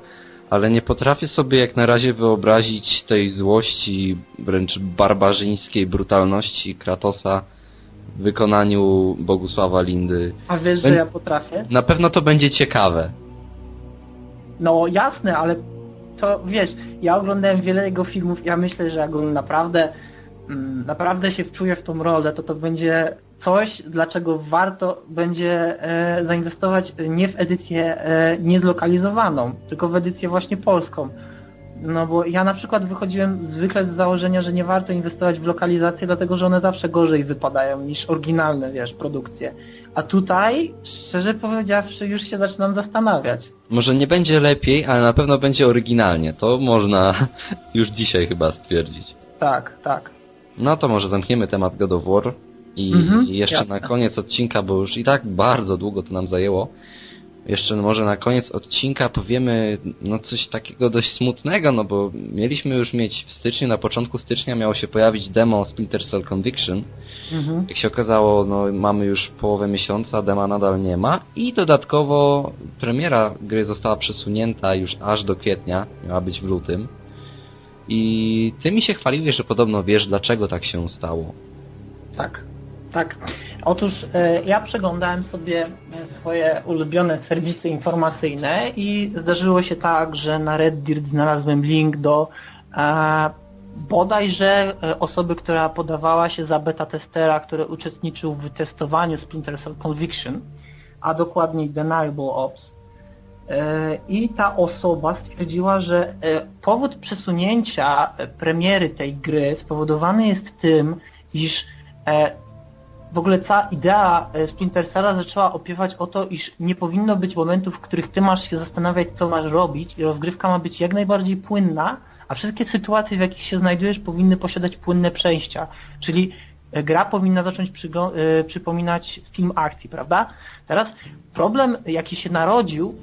Speaker 1: ale nie potrafię sobie jak na razie wyobrazić tej złości, wręcz barbarzyńskiej brutalności Kratosa w wykonaniu Bogusława Lindy.
Speaker 3: A wiesz, że
Speaker 1: Bę-
Speaker 3: ja potrafię?
Speaker 1: Na pewno to będzie ciekawe.
Speaker 3: No jasne, ale to wiesz, ja oglądałem wiele jego filmów, ja myślę, że jak on naprawdę, mm, naprawdę się wczuje w tą rolę, to to będzie coś, dlaczego warto będzie e, zainwestować nie w edycję e, niezlokalizowaną, tylko w edycję właśnie polską. No bo ja na przykład wychodziłem zwykle z założenia, że nie warto inwestować w lokalizację, dlatego że one zawsze gorzej wypadają niż oryginalne, wiesz, produkcje. A tutaj, szczerze powiedziawszy, już się zaczynam zastanawiać.
Speaker 1: Może nie będzie lepiej, ale na pewno będzie oryginalnie. To można już dzisiaj chyba stwierdzić.
Speaker 3: Tak, tak.
Speaker 1: No to może zamkniemy temat God of War i
Speaker 3: Mhm,
Speaker 1: jeszcze
Speaker 3: jasne.
Speaker 1: na koniec odcinka, bo już i tak bardzo długo to nam zajęło. Jeszcze może na koniec odcinka powiemy no coś takiego dość smutnego, no bo mieliśmy już mieć w styczniu, na początku stycznia miało się pojawić demo Splinter Cell Conviction.
Speaker 3: Mhm.
Speaker 1: Jak się okazało, no mamy już połowę miesiąca, dema nadal nie ma i dodatkowo premiera gry została przesunięta już aż do kwietnia, miała być w lutym. I ty mi się chwaliłeś, że podobno wiesz dlaczego tak się stało.
Speaker 3: Tak, tak. Otóż e, ja przeglądałem sobie e, swoje ulubione serwisy informacyjne i zdarzyło się tak, że na Reddit znalazłem link do e, bodajże e, osoby, która podawała się za beta testera, który uczestniczył w testowaniu Splinter Cell Conviction, a dokładniej Deniable Ops. I ta osoba stwierdziła, że powód przesunięcia premiery tej gry spowodowany jest tym, iż w ogóle cała idea e, Splinter Cella zaczęła opiewać o to, iż nie powinno być momentów, w których ty masz się zastanawiać, co masz robić i rozgrywka ma być jak najbardziej płynna, a wszystkie sytuacje, w jakich się znajdujesz, powinny posiadać płynne przejścia. Czyli e, gra powinna zacząć e, przypominać film akcji, prawda? Teraz problem, jaki się narodził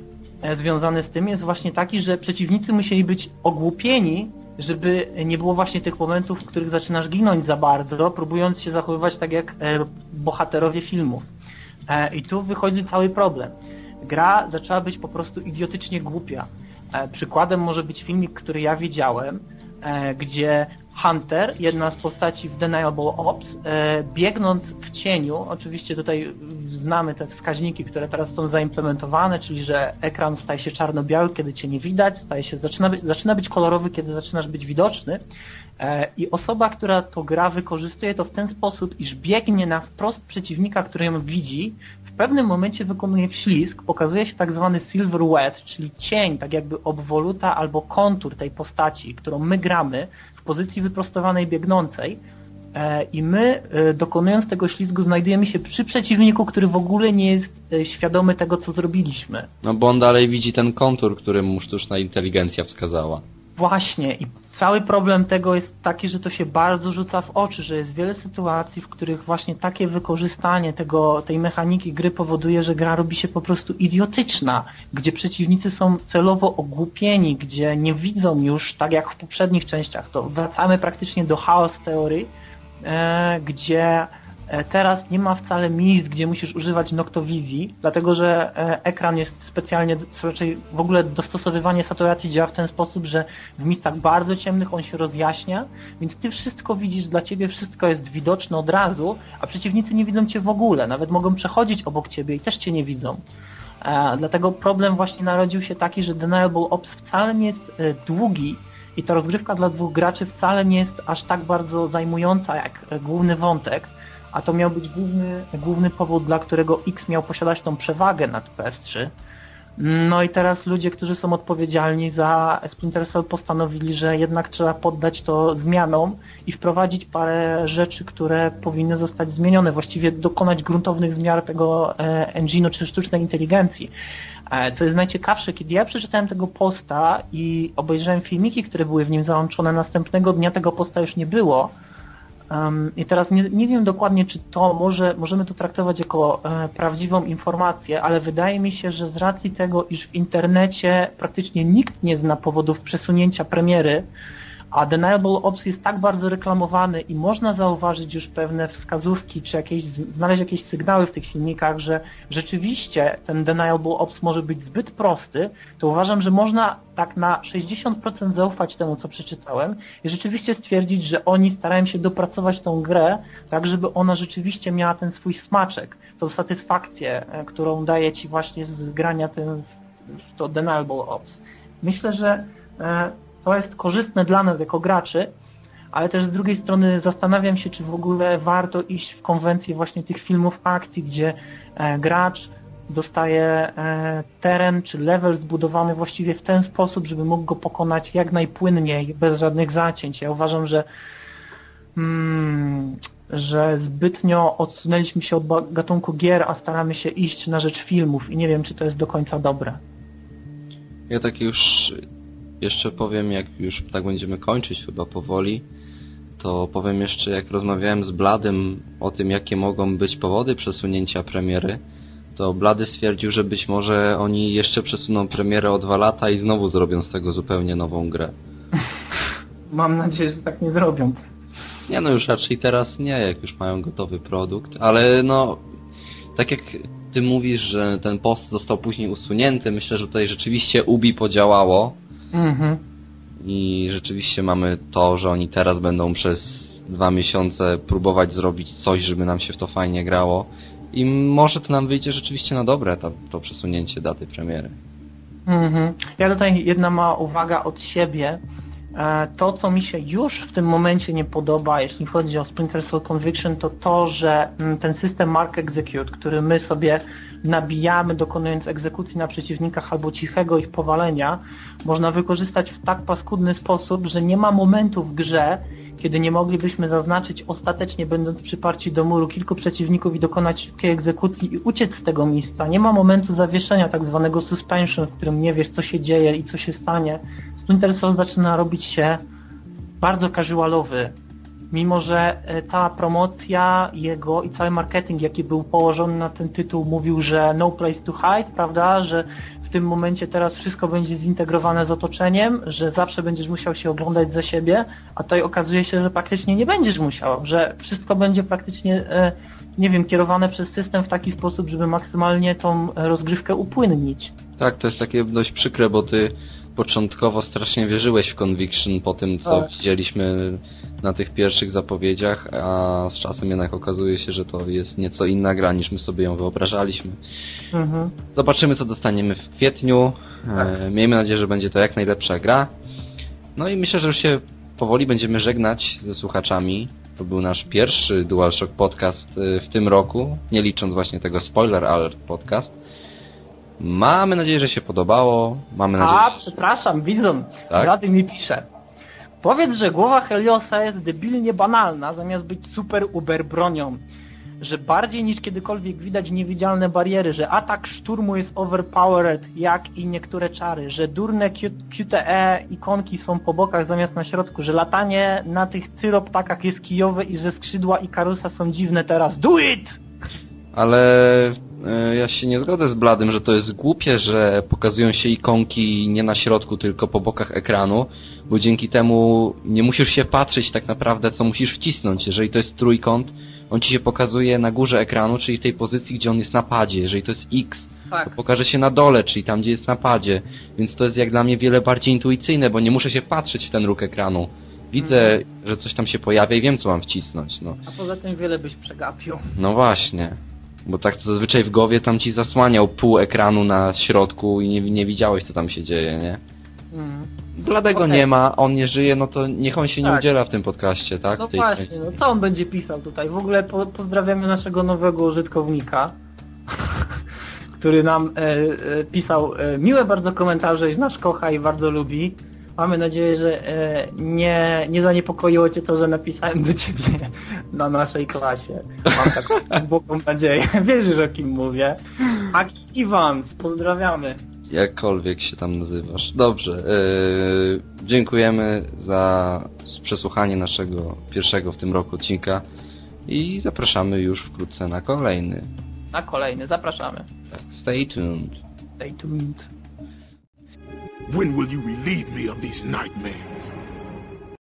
Speaker 3: związany z tym jest właśnie taki, że przeciwnicy musieli być ogłupieni, żeby nie było właśnie tych momentów, w których zaczynasz ginąć za bardzo, próbując się zachowywać tak jak e, bohaterowie filmów. E, I tu wychodzi cały problem. Gra zaczęła być po prostu idiotycznie głupia. E, przykładem może być filmik, który ja widziałem, gdzie Hunter, jedna z postaci w Deniable Ops, e, biegnąc w cieniu, oczywiście tutaj znamy te wskaźniki, które teraz są zaimplementowane, czyli że ekran staje się czarno-biały, kiedy cię nie widać, staje się, zaczyna, być, zaczyna być kolorowy, kiedy zaczynasz być widoczny. E, I osoba, która to gra wykorzystuje to w ten sposób, iż biegnie na wprost przeciwnika, który ją widzi, w pewnym momencie wykonuje wślizg, pokazuje się tak zwany silver wet, czyli cień, tak jakby obwoluta albo kontur tej postaci, którą my gramy pozycji wyprostowanej biegnącej, E, I my, e, dokonując tego ślizgu, znajdujemy się przy przeciwniku, który w ogóle nie jest e, świadomy tego, co zrobiliśmy.
Speaker 1: No bo on dalej widzi ten kontur, który mu sztuczna inteligencja wskazała.
Speaker 3: Właśnie i cały problem tego jest taki, że to się bardzo rzuca w oczy, że jest wiele sytuacji, w których właśnie takie wykorzystanie tego, tej mechaniki gry powoduje, że gra robi się po prostu idiotyczna, gdzie przeciwnicy są celowo ogłupieni, gdzie nie widzą już, tak jak w poprzednich częściach, to wracamy praktycznie do chaos teorii, E, gdzie teraz nie ma wcale miejsc, gdzie musisz używać noktowizji, dlatego że e, ekran jest specjalnie, raczej w ogóle dostosowywanie saturacji działa w ten sposób, że w miejscach bardzo ciemnych on się rozjaśnia, więc ty wszystko widzisz, dla ciebie wszystko jest widoczne od razu, a przeciwnicy nie widzą cię w ogóle, nawet mogą przechodzić obok ciebie i też cię nie widzą. Dlatego problem właśnie narodził się taki, że Deniable Ops wcale nie jest długi, i ta rozgrywka dla dwóch graczy wcale nie jest aż tak bardzo zajmująca jak główny wątek, a to miał być główny, główny powód, dla którego X miał posiadać tą przewagę nad PS3. No i teraz ludzie, którzy są odpowiedzialni za Splinter Cell postanowili, że jednak trzeba poddać to zmianom i wprowadzić parę rzeczy, które powinny zostać zmienione, właściwie dokonać gruntownych zmian tego e, engine'u czy sztucznej inteligencji. E, co jest najciekawsze, kiedy ja przeczytałem tego posta i obejrzałem filmiki, które były w nim załączone, następnego dnia tego posta już nie było. Um, I teraz nie, nie, wiem dokładnie, czy to może, możemy to traktować jako e, prawdziwą informację, ale wydaje mi się, że z racji tego, iż w internecie praktycznie nikt nie zna powodów przesunięcia premiery, a Deniable Ops jest tak bardzo reklamowany i można zauważyć już pewne wskazówki, czy jakieś, znaleźć jakieś sygnały w tych filmikach, że rzeczywiście ten Deniable Ops może być zbyt prosty, to uważam, że można tak na 60% zaufać temu, co przeczytałem i rzeczywiście stwierdzić, że oni starają się dopracować tą grę tak, żeby ona rzeczywiście miała ten swój smaczek, tą satysfakcję, e, którą daje Ci właśnie z grania tym, w to Deniable Ops. Myślę, że e, to jest korzystne dla nas jako graczy, ale też z drugiej strony zastanawiam się, czy w ogóle warto iść w konwencję właśnie tych filmów akcji, gdzie e, gracz dostaje e, teren czy level zbudowany właściwie w ten sposób, żeby mógł go pokonać jak najpłynniej, bez żadnych zacięć. Ja uważam, że mm, że zbytnio odsunęliśmy się od gatunku gier, a staramy się iść na rzecz filmów i nie wiem, czy to jest do końca dobre.
Speaker 1: Ja tak już jeszcze powiem, jak już tak będziemy kończyć chyba powoli, to powiem jeszcze, jak rozmawiałem z Bladym o tym, jakie mogą być powody przesunięcia premiery, to Blady stwierdził, że być może oni jeszcze przesuną premierę o dwa lata i znowu zrobią z tego zupełnie nową grę.
Speaker 3: Mam nadzieję, że tak nie zrobią.
Speaker 1: Nie no, już raczej teraz nie, jak już mają gotowy produkt, ale no, tak jak ty mówisz, że ten post został później usunięty, myślę, że tutaj rzeczywiście Ubi podziałało, Mhm. I rzeczywiście mamy to, że oni teraz będą przez dwa miesiące próbować zrobić coś, żeby nam się w to fajnie grało. I może to nam wyjdzie rzeczywiście na dobre, to, to przesunięcie daty premiery.
Speaker 3: Mhm. Ja tutaj jedna mała uwaga od siebie. E, to, co mi się już w tym momencie nie podoba, jeśli chodzi o Splinter Cell Conviction, to to, że mm, ten system Mark Execute, który my sobie nabijamy, dokonując egzekucji na przeciwnikach albo cichego ich powalenia, można wykorzystać w tak paskudny sposób, że nie ma momentu w grze, kiedy nie moglibyśmy zaznaczyć ostatecznie, będąc przyparci do muru, kilku przeciwników i dokonać szybkiej egzekucji i uciec z tego miejsca. Nie ma momentu zawieszenia, tak zwanego suspension, w którym nie wiesz, co się dzieje i co się stanie. Splinter Cell zaczyna robić się bardzo casualowy, mimo że e, ta promocja jego i cały marketing, jaki był położony na ten tytuł, mówił, że no place to hide, prawda, że w tym momencie teraz wszystko będzie zintegrowane z otoczeniem, że zawsze będziesz musiał się oglądać za siebie, a tutaj okazuje się, że praktycznie nie będziesz musiał, że wszystko będzie praktycznie, e, nie wiem, kierowane przez system w taki sposób, żeby maksymalnie tą rozgrywkę upłynnić.
Speaker 1: Tak, to jest takie dość przykre, bo ty początkowo strasznie wierzyłeś w Conviction po tym, co tak. widzieliśmy na tych pierwszych zapowiedziach, a z czasem jednak okazuje się, że to jest nieco inna gra niż my sobie ją wyobrażaliśmy.
Speaker 3: Mhm.
Speaker 1: Zobaczymy co dostaniemy w kwietniu. E, miejmy nadzieję, że będzie to jak najlepsza gra. No i myślę, że już się powoli będziemy żegnać ze słuchaczami. To był nasz pierwszy DualShock podcast e, w tym roku, nie licząc właśnie tego Spoiler Alert podcast. Mamy nadzieję, że się podobało. Mamy nadzieję,
Speaker 3: A,
Speaker 1: że...
Speaker 3: przepraszam, Bizon,
Speaker 1: Tak?
Speaker 3: Rady mi pisze. Powiedz, że głowa Heliosa jest debilnie banalna, zamiast być super uber bronią. Że bardziej niż kiedykolwiek widać niewidzialne bariery, że atak szturmu jest overpowered, jak i niektóre czary, że durne Q QTE ikonki są po bokach zamiast na środku, że latanie na tych cyroptakach jest kijowe i że skrzydła i karusa są dziwne teraz. Do it!
Speaker 1: Ale e, ja się nie zgodzę z Bladym, że to jest głupie, że pokazują się ikonki nie na środku, tylko po bokach ekranu, bo dzięki temu nie musisz się patrzeć tak naprawdę, co musisz wcisnąć. Jeżeli to jest trójkąt, on ci się pokazuje na górze ekranu, czyli w tej pozycji, gdzie on jest na padzie. Jeżeli to jest X, to
Speaker 3: Tak.
Speaker 1: pokaże się na dole, czyli tam, gdzie jest na padzie. Więc to jest jak dla mnie wiele bardziej intuicyjne, bo nie muszę się patrzeć w ten róg ekranu. Widzę, że coś tam się pojawia i wiem, co mam wcisnąć, no.
Speaker 3: A poza tym wiele byś przegapił.
Speaker 1: No właśnie. Bo tak to zazwyczaj w głowie tam ci zasłaniał pół ekranu na środku i nie, nie widziałeś co tam się dzieje, nie? Bladego
Speaker 3: Okej.
Speaker 1: nie ma, on nie żyje, no to niech on się nie
Speaker 3: Tak.
Speaker 1: udziela w tym podcaście, tak?
Speaker 3: No właśnie,
Speaker 1: części.
Speaker 3: no co on będzie pisał tutaj? W ogóle po, pozdrawiamy naszego nowego użytkownika, który nam e, e, pisał e, miłe bardzo komentarze i nas kocha i bardzo lubi. Mamy nadzieję, że e, nie, nie zaniepokoiło Cię to, że napisałem do Ciebie na naszej klasie. Mam taką głęboką nadzieję. Wiesz, o kim mówię. Aki Iwans, pozdrawiamy.
Speaker 1: Jakkolwiek się tam nazywasz. Dobrze, yy, dziękujemy za przesłuchanie naszego pierwszego w tym roku odcinka i zapraszamy już wkrótce na kolejny.
Speaker 3: Na kolejny, zapraszamy.
Speaker 1: Tak, stay tuned.
Speaker 3: Stay tuned.
Speaker 4: When will you relieve me of these nightmares?